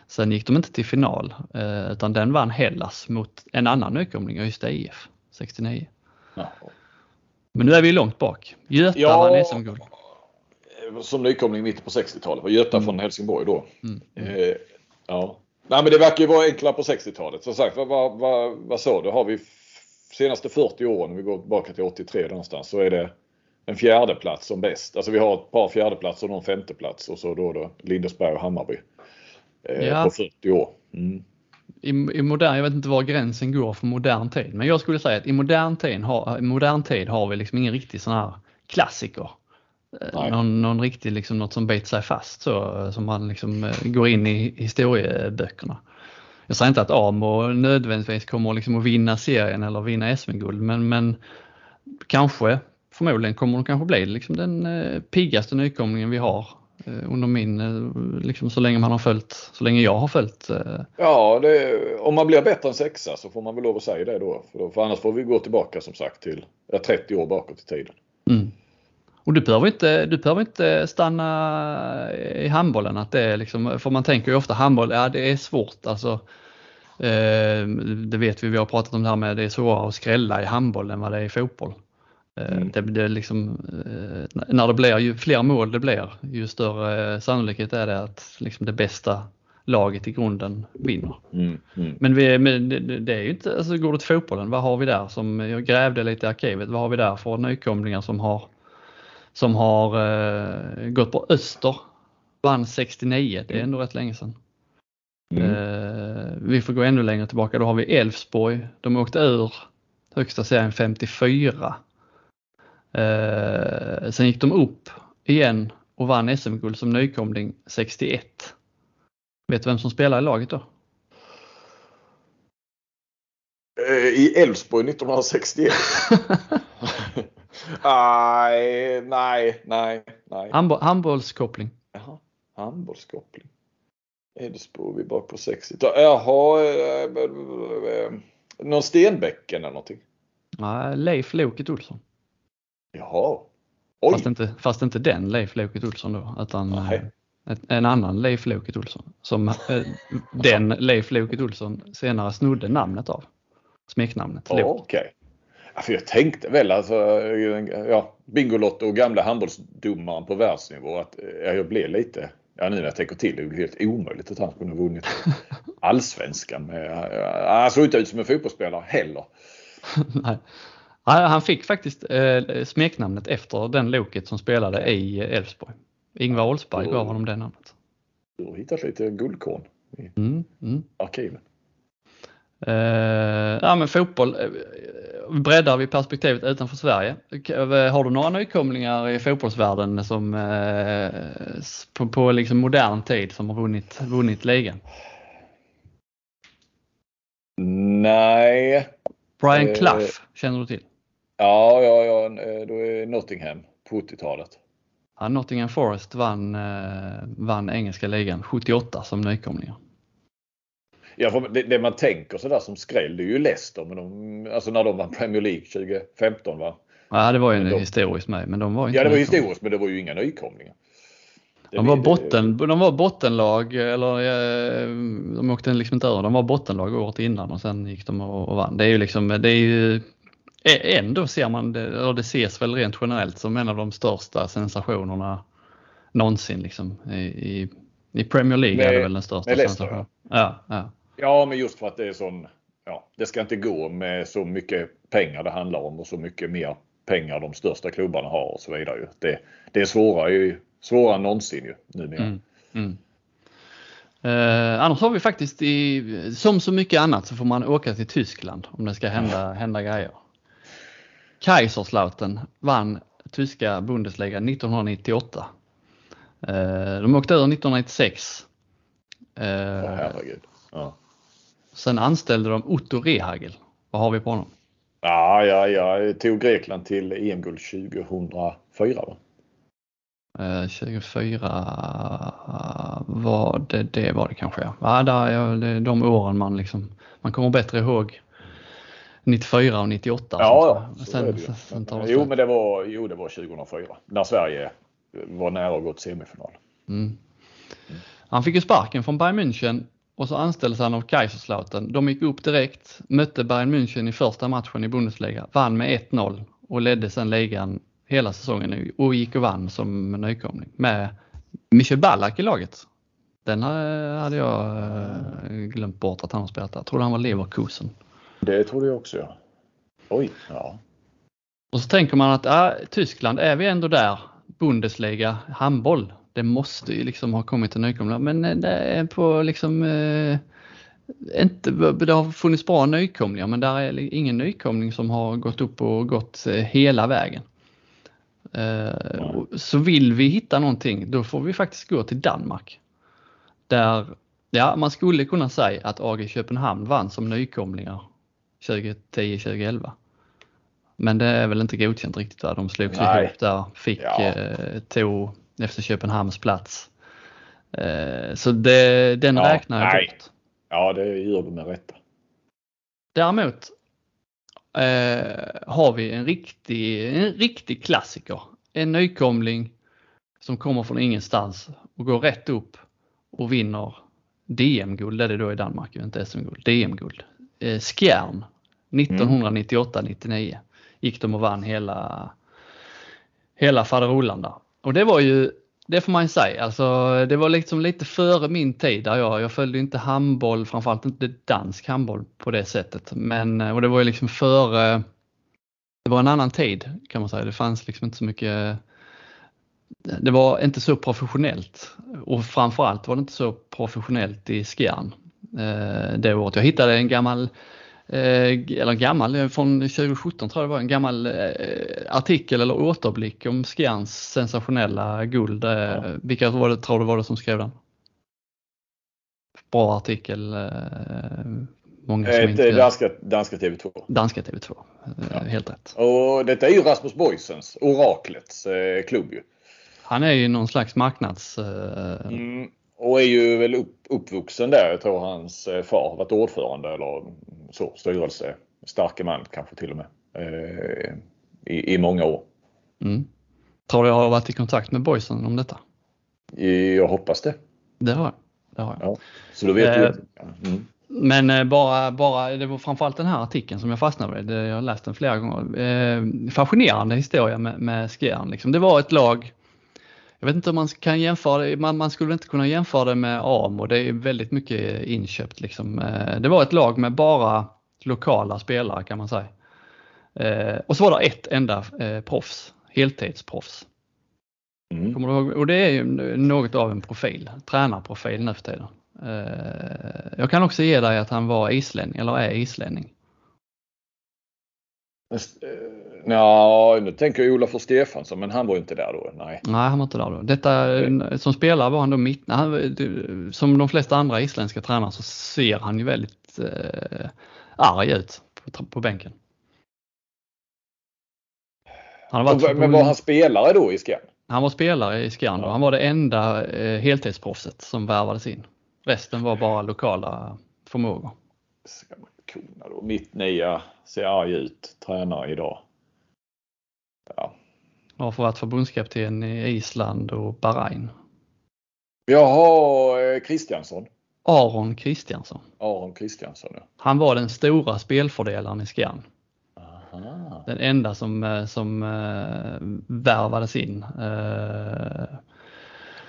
Sen gick de inte till final eh, utan den vann Hellas mot en annan nykomling, Ystad IF 69. Ja. Men nu är vi långt bak. Göta ja, vann SM-guld. Som nykomling mitt på 60-talet. Var Göta mm. från Helsingborg då. Mm. Eh, ja. Nej men det verkar ju vara enklare på 60-talet. Som sagt, vad, vad, vad, vad sa du? Har vi senaste 40 åren, om vi går tillbaka till 83 någonstans, så är det en fjärde plats som bäst. Alltså vi har ett par fjärdeplatser och någon femteplats och så då, då Lindesberg och Hammarby. Eh, Ja. På 40 år. Mm. I, i modern, jag vet inte var gränsen går för modern tid, men jag skulle säga att i modern tid har, modern tid har vi liksom ingen riktig sån här klassiker. Eh, Nej. Någon, någon riktig, liksom något som biter sig fast så, eh, som man liksom eh, går in i historieböckerna. Jag säger inte att Amo nödvändigtvis kommer liksom att vinna serien eller vinna SM-guld, men, men kanske, förmodligen kommer de kanske bli liksom den eh, piggaste nykomlingen vi har eh, under min, eh, liksom så länge man har följt, så länge jag har följt eh, Ja, det, om man blir bättre än sexa så får man väl lov att säga det då. För, då, för annars får vi gå tillbaka som sagt till ja, 30 år bakåt i tiden. Mm. Och du behöver, inte, du behöver inte stanna i handbollen. Att det är liksom, för man tänker ju ofta handboll, ja det är svårt. Alltså, eh, det vet vi, vi har pratat om det här med det är svårare att skrälla i handboll än vad det är i fotboll. Eh, Mm. det, det liksom, eh, när det blir, ju fler mål det blir, ju större eh, sannolikhet är det att liksom det bästa laget i grunden vinner. Mm, mm. Men, vi, men det, det är ju inte, alltså går du till fotbollen, vad har vi där som, jag grävde lite i arkivet, vad har vi där för nykomlingar som har, som har eh, gått på Öster, vann 69, det är ändå rätt länge sedan. Mm. Eh, vi får gå ännu längre tillbaka, då har vi Elfsborg, de åkte ur högsta serien 54. Eh, sen gick de upp igen och vann SM-guld som nykomling 61. Vet du vem som spelar i laget då? Eh, I Elfsborg 1961. [LAUGHS] nej, nej, nej, nej. Handbo- handbollskoppling. Jaha, handbollskoppling. Elfsborg, vi är på 60-talet. Jaha, eh, eh, någon Stenbäcken eller någonting. Nej, Leif Loket Olsson. Jaha. Oj, Fast inte, fast inte den Leif Loket Olsson då, utan Nej. eh, en annan Leif Loket Olsson. Som eh, den Leif Loket Olsson senare snodde namnet av. Smeknamnet. ja, okej. Ja, för jag tänkte väl alltså, ja, Bingolotto och gamla handbollsdomaren på världsnivå att eh, ja, jag blev lite, ja nu när jag tänker till, det är ju helt omöjligt att han skulle ha vunnit [LAUGHS] allsvenskan med, ja, han såg inte ut som en fotbollsspelare heller. Nej. Han fick faktiskt eh, smeknamnet efter den Loket som spelade i Elfsborg. Ingvar Oldsberg gav honom det namnet. Du har hittat lite guldkorn i Mm, mm. arkiven. Eh, ja men fotboll, eh, breddar vi perspektivet utanför Sverige. Eh, Har du några nykomlingar i fotbollsvärlden som eh, på, på liksom modern tid som har vunnit, vunnit ligan? Nej. Brian Eh, Clough känner du till? Ja, ja, ja, eh, då är Nottingham på 80-talet. Ja, Nottingham Forest vann, eh, vann engelska ligan 78 som nykomlingar. Ja, det, det man tänker sådär som skräll det är ju Leicester. Men de, alltså när de vann Premier League 2015 va? Ja, det var ju De- historiskt med, men de var inte Ja, det var historiskt men det var ju inga nykomlingar. De var, botten, de var bottenlag, eller eh, de åkte liksom inte över, de var bottenlag året innan och sen gick de och, och vann. Det är ju liksom, det är ju, ändå ser man det, eller det ses väl rent generellt som en av de största sensationerna någonsin liksom. I, i, i Premier League Med- är det väl den största sensationen. Ja, ja. Ja, men just för att det är sån... Ja, det ska inte gå med så mycket pengar det handlar om och så mycket mer pengar de största klubbarna har och så vidare. Det, det är svårare, ju, svårare än någonsin ju numera. Mm. Mm. Eh, annars har vi faktiskt i, som så mycket annat så får man åka till Tyskland om det ska hända, hända grejer. Kaiserslautern vann tyska Bundesliga 1998. Eh, de åkte över 1996. Ja, Eh, herregud. Ja. sen anställde de Otto Rehagel. Vad har vi på honom? Ja, ja, ja. Jag tog Grekland till EM-guld 2004 va? Eh, 24 var det, det var det kanske ja. ja där, är de åren man liksom, man kommer bättre ihåg 94 och 98. och Ja, ja. Så Sen, är det ju. sen, sen jo, men det var, jo, det var 2004 när Sverige var nära att gå till semifinal. Mm. Han fick ju sparken från Bayern München och så anställdes han av Kaiserslautern. De gick upp direkt, mötte Bayern München i första matchen i Bundesliga, vann med 1-0 och ledde sedan ligan hela säsongen och gick och vann som nykomling med Michel Ballack i laget. Den eh, hade jag eh, glömt bort att han har spelat där. Jag trodde han var Leverkusen. Det trodde jag också ja. Oj, ja. Och så tänker man att äh, Tyskland, är vi ändå där, Bundesliga, handboll, det måste ju liksom ha kommit en nykomling. Men eh, det är på liksom eh, inte, det har funnits bra nykomlingar men där är ingen nykomling som har gått upp och gått eh, hela vägen. Eh, så vill vi hitta någonting då får vi faktiskt gå till Danmark. Där, ja man skulle kunna säga att AG Köpenhamn vann som nykomlingar 2010-2011. Men det är väl inte godkänt riktigt där. De slogs ihop där, fick, ja. eh, tog efter Köpenhamns plats. Eh, så det, den ja, räknar jag nej. bort. Ja, det gör du med rätta. Däremot eh, har vi en riktig, en riktig klassiker. En nykomling som kommer från ingenstans och går rätt upp och vinner DM-guld, är det då i Danmark, inte SM-guld, DM-guld. Eh, Skjern 1998-99 gick de och vann hela, hela faderullan där. Och det var ju det får man ju säga. Alltså, det var liksom lite före min tid där jag, jag följde inte handboll, framförallt inte dansk handboll på det sättet. Men, och det var ju liksom före, det var en annan tid kan man säga. Det fanns liksom inte så mycket, det var inte så professionellt och framförallt var det inte så professionellt i Skjern eh, det året. Jag hittade en gammal Eh, eller gammal, eh, från 2017 tror jag det var, en gammal artikel eller återblick om Skjerns sensationella guld. Ja. Vilka var det, tror du var det som skrev den? Bra artikel. Många som inte... danska, danska TV2. Danska TV2, ja. helt rätt. Och detta är ju Rasmus Boysens, Oraklets klubb ju. Han är ju någon slags marknads... Mm. Och är ju väl upp, uppvuxen där. Jag tror hans eh, far varit ordförande eller så, styrelse. Starke man kanske till och med. Eh, i, I många år. Mm. Tror du jag har varit i kontakt med boysen om detta? Jag hoppas det. Det har jag. Det har jag. Ja, så då vet eh, du. Mm. Men eh, bara, bara, det var framförallt den här artikeln som jag fastnade med. Jag har läst den flera gånger. Eh, fascinerande historia med, med Skjern. Liksom. Det var ett lag jag vet inte om man kan jämföra man, man skulle inte kunna jämföra det med AMO, det är väldigt mycket inköpt liksom. Eh, det var ett lag med bara lokala spelare kan man säga. Eh, och så var det ett enda eh, proffs, heltidsproffs. Mm. Kommer du ihåg? Och det är ju något av en profil, tränarprofil nu för tiden. Jag kan också ge dig att han var islänning, eller är islänning. Ja, nu tänker jag Olof Stefansson, men han var inte där då. Nej, nej han var inte där då. Detta, som spelare var han då mitt, som de flesta andra isländska tränare så ser han ju väldigt eh, arg ut på, på bänken. Han men var han spelare då i Skjern? Han var spelare i Skjern ja. Han var det enda eh, heltidsproffset som värvades in. Resten var bara lokala förmågor. Ska man kunna då. Mitt nya ser arg ut, tränar idag. Ja. Har varit förbundskapten i Island och Bahrain. Jaha, Kristiansson. Aron Kristiansson. Aron Kristiansson, ja. Han var den stora spelfördelaren i Skjern. Den enda som, eh, som uh, värvades in. Uh,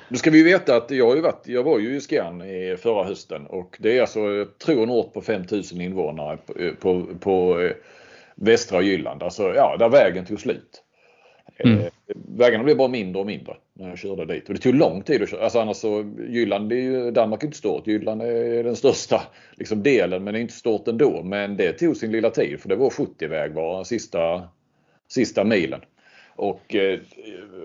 nu ska vi veta att jag, har ju varit, jag var ju i Skjern förra hösten och det är alltså, jag tror en ort på 5000 invånare på, på, på västra Jylland. Alltså ja, där vägen tog slut. Mm. Eh, vägarna blev bara mindre och mindre när jag körde dit. Och det tog lång tid att köra. Alltså annars så, Jylland, är ju, Danmark är inte stort. Jylland är den största liksom, delen men det är inte stort ändå. Men det tog sin lilla tid för det var 70-väg bara sista, sista milen. Och eh,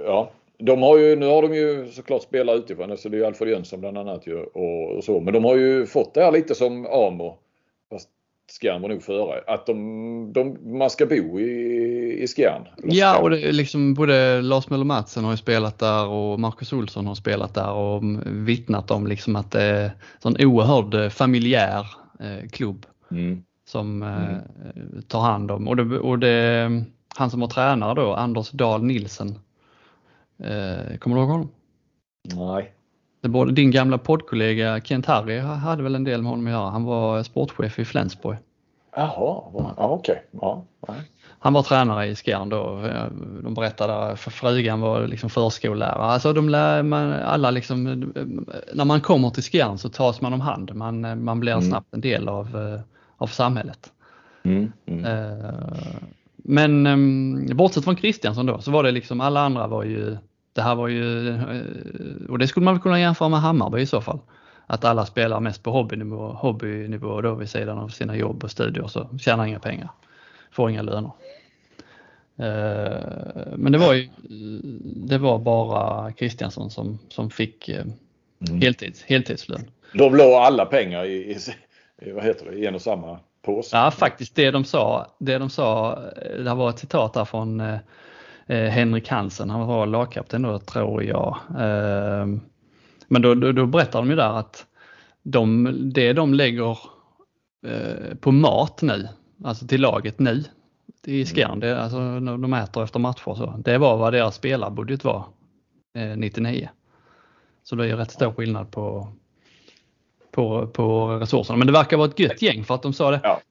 ja, de har ju, nu har de ju såklart spelat utifrån. så det är ju Alfred Jönsson bland annat ju, och, och, så. Men de har ju fått det här lite som Amo. Skjern var nog före. Att de, de, man ska bo i, i Skjern. Ja, och det liksom både Lars Möller Matsen har ju spelat där och Marcus Olsson har spelat där och vittnat om liksom att det är en oerhörd familjär eh, klubb mm. som eh, mm. tar hand om. Och det, och det, han som var tränare då, Anders Dahl Nilsen. Eh, kommer du ihåg honom? Nej. Det din gamla poddkollega Kent Harry hade väl en del med honom att göra. Han var sportchef i Flensburg. Jaha, ja, okej. Okay. Ja, han var tränare i Skjern då. De berättade för frugan var liksom förskollärare. Alltså de lär, man, alla liksom, när man kommer till Skjern så tas man om hand. Man, man blir mm. snabbt en del av, av samhället. Mm, mm. men um, bortsett från Kristiansson då så var det liksom alla andra var ju, det här var ju, uh, och det skulle man väl kunna jämföra med Hammarby i så fall. Att alla spelar mest på hobbynivå, hobbynivå då vid sidan av sina jobb och studier så tjänar inga pengar, får inga löner. Uh, men det var ju, det var bara Kristiansson som, som fick uh, mm. heltids, heltidslön. De låg alla pengar i, i, vad heter det, i en och samma påse? Ja, faktiskt det de sa. Det de sa, det var ett citat där från eh, eh, Henrik Hansen, han var lagkapten då tror jag. Eh, men då, då, då berättar de ju där att de, det de lägger eh, på mat nu, alltså till laget nu i Skjern, det, alltså när de äter efter matcher så, det var vad deras spelarbudget var 99. Eh, så det är rätt stor skillnad på, på, på resurserna. Men det verkar vara ett gött gäng för att de sa det. Ja.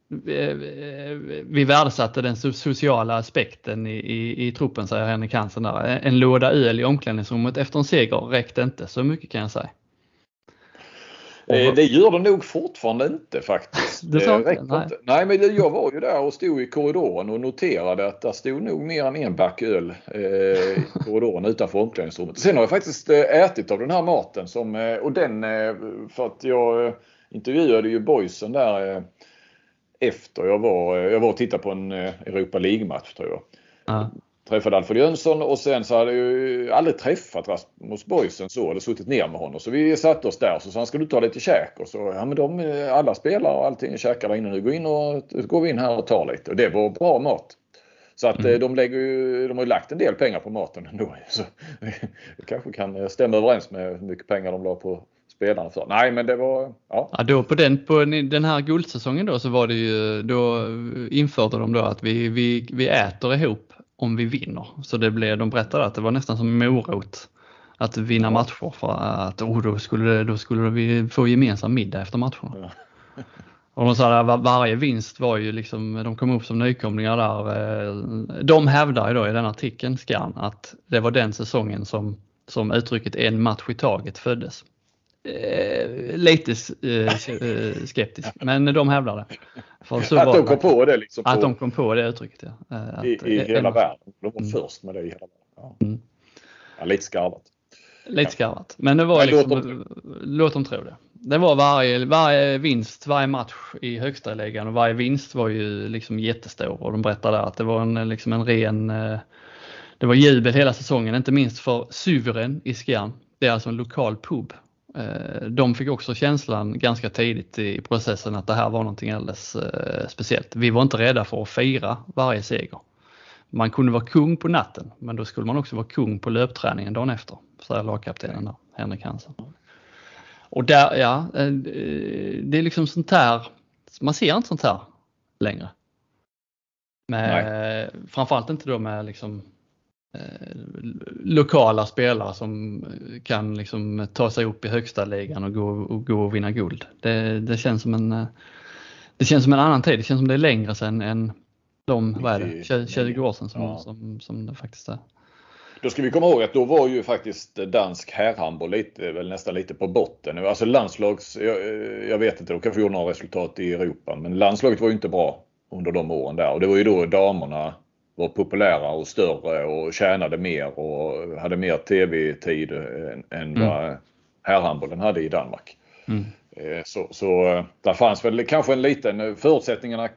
Vi värdesatte den sociala aspekten i, i, i truppen säger Henrik Hansen där. En låda öl i omklädningsrummet efter en seger räckte inte så mycket kan jag säga. Eh, det gör det nog fortfarande inte faktiskt. [LAUGHS] Det sa inte, nej. inte. Nej men jag var ju där och stod i korridoren och noterade att det stod nog mer än en back öl eh, i korridoren utanför omklädningsrummet. Sen har jag faktiskt eh, ätit av den här maten som, eh, och den för att jag intervjuade ju boysen där efter jag var, jag var och tittade på en Europa League-match tror jag. Ja träffade Alfred Jönsson och sen så hade jag ju aldrig träffat Rasmus Boysen så eller suttit ner med honom. Så vi satte oss där så sa han ska du ta lite käk? Och så ja men de alla spelar och allting käkar där inne nu. Gå in och går vi in här och tar lite. Och det var bra mat. Så att mm. de, lägger ju, de har ju lagt en del pengar på maten ändå. [LAUGHS] Så det kanske kan stämma överens med hur mycket pengar de la på spelarna för. Nej men det var, ja. ja då på, den, på den här guldsäsongen då så var det ju, då införde de då att vi, vi, vi äter ihop om vi vinner. Så det blev, de berättade att det var nästan som morot att vinna matcher för att oh, då, skulle, då skulle vi få gemensam middag efter matcherna. Ja. [LAUGHS] Och de sa att varje vinst var ju liksom, de kom upp som nykomlingar där. Eh, de hävdar ju då i den artikeln, Scan, att det var den säsongen som, som uttrycket en match i taget föddes. Eh, lite eh, skeptisk, men de hävdar det. att de kom på det? Liksom att de kom på det uttrycket, ja. Att, I, i hela en, världen. De var mm. först med det i hela världen. Ja. Mm. Ja, lite skarvat. Lite skarvat, men det var men liksom, låt dem, låt dem tro det. Det var varje, varje vinst, varje match i högsta ligan och varje vinst var ju liksom jättestor och de berättade att det var en, liksom en ren, eh, det var jubel hela säsongen, inte minst för Syveren i Skjern. Det är alltså en lokal pub Eh, de fick också känslan ganska tidigt i processen att det här var någonting alldeles eh, speciellt. Vi var inte rädda för att fira varje seger. Man kunde vara kung på natten, men då skulle man också vara kung på löpträningen dagen efter, säger lagkaptenen där, Henrik Hansen. Och där, ja, eh, det är liksom sånt här, man ser inte sånt här längre. Med, framförallt inte då med liksom Eh, lokala spelare som kan liksom ta sig upp i högsta ligan och gå och, gå och vinna guld. Det, det, känns som en, eh, det känns som en annan tid. Det känns som det är längre sedan än de, vad det, 20 år sedan som, ja. som, som det faktiskt är. Då ska vi komma ihåg att då var ju faktiskt dansk herrhandboll lite, väl nästan lite på botten. Alltså landslags, jag, jag vet inte, de kanske gjorde några resultat i Europa, men landslaget var ju inte bra under de åren där och det var ju då damerna var populära och större och tjänade mer och hade mer tv-tid än, än mm. vad herrhandbollen hade i Danmark. Mm. Eh, så, så eh, där fanns väl kanske en liten, förutsättningarna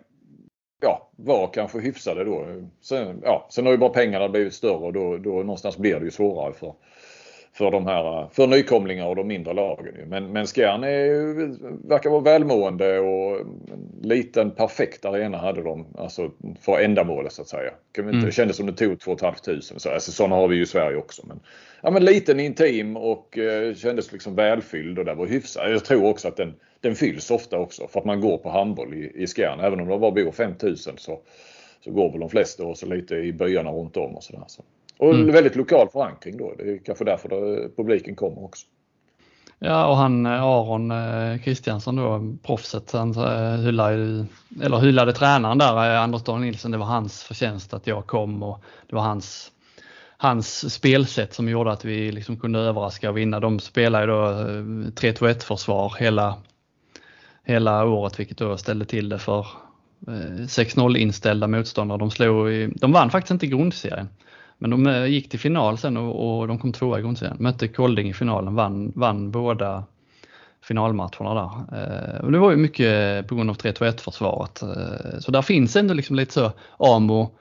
ja, var kanske hyfsade då. Sen, ja, sen har ju bara pengarna blivit större och då, då någonstans blir det ju svårare för, för de här för nykomlingar och de mindre lagen. Men, men Skjern verkar vara välmående och en liten perfekt arena hade de alltså för ändamålet så att säga. Mm. Det kändes som det tog 2 500. Så, alltså, sådana har vi ju i Sverige också. Men, ja, men liten, intim och eh, kändes liksom välfylld och det var hyfsat. Jag tror också att den, den fylls ofta också för att man går på handboll i, i Skjern. Även om det bara bor 5000 så, så går väl de flesta och så lite i byarna runt om och sådär. Så. Och mm. väldigt lokal förankring då. Det är kanske därför då publiken kommer också. Ja och han eh, Aron Kristiansson eh, då, proffset, han eh, hyllade, eller hyllade tränaren där, Anders Dahl Nilsson, det var hans förtjänst att jag kom och det var hans, hans spelsätt som gjorde att vi liksom kunde överraska och vinna. De spelade då 3-2-1 försvar hela, hela året vilket då ställde till det för 6-0 inställda motståndare. De, slog i, de vann faktiskt inte grundserien. Men de eh, gick till final sen och, och de kom tvåa i grundserien. Mötte Kolding i finalen, vann, vann båda finalmatcherna där. Eh, och det var ju mycket på grund av 3-2-1 försvaret. Eh, så där finns ändå liksom lite så AMO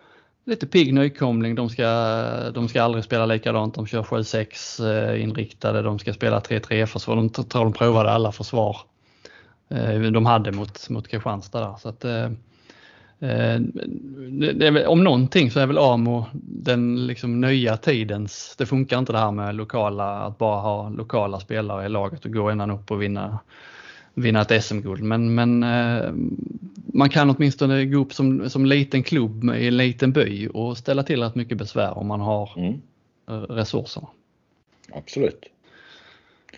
lite pigg nykomling. De ska, de ska aldrig spela likadant. De kör 7-6 eh, inriktade. De ska spela 3-3 försvar. De tror de provade alla försvar eh, de hade mot, mot Kristianstad där. Så att, eh, om någonting så är väl AMO den liksom nya tidens, det funkar inte det här med lokala, att bara ha lokala spelare i laget och gå ända upp och vinna vinna ett SM-guld. Men, men eh, man kan åtminstone gå upp som, som liten klubb i en liten by och ställa till rätt mycket besvär om man har mm. resurserna. Absolut.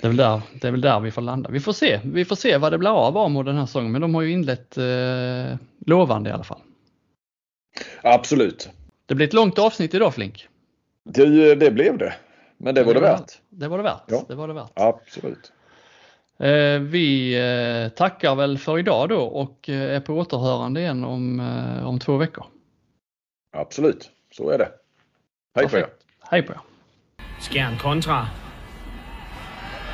Det är, väl där, det är väl där vi får landa. Vi får se, vi får se vad det blir av Amo den här säsongen, men de har ju inlett eh, lovande i alla fall. Absolut. Det blir ett långt avsnitt idag Flink. Det, det blev det. Men det, det var det värt. Det var det värt. Ja. Det var det värt. Absolut. Eh, vi eh, tackar väl för idag då och eh, är på återhörande igen om, om två veckor. Absolut, så är det. Hej på er! Hej på er! Skjern kontra.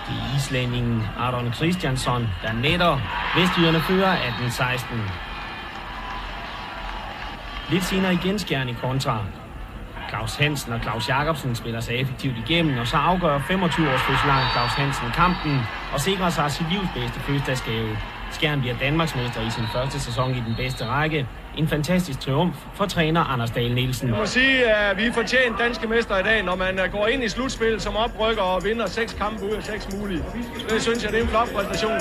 Det er islændingen Ardon Christiansson, der netter. Vestjyderne fører 18-16. Lidt senere igen Skjern i kontra. Claus Hansen og Claus Jakobsen spiller sig effektivt igennem, og så afgør 25-års fødselaren Claus Hansen kampen og sikrer sig sit livs bedste fødselsdagsgave. Skjern bliver Danmarksmester i sin første sæson i den bedste række. En fantastisk triumf for træner Anders Dahl Nielsen. Jeg må sige, at vi er fortjent danske mester i dag, når man øh, går ind i slutspillet som oprykker og vinder seks kampe ud af seks mulige. Det synes jeg, det er en flot præstation.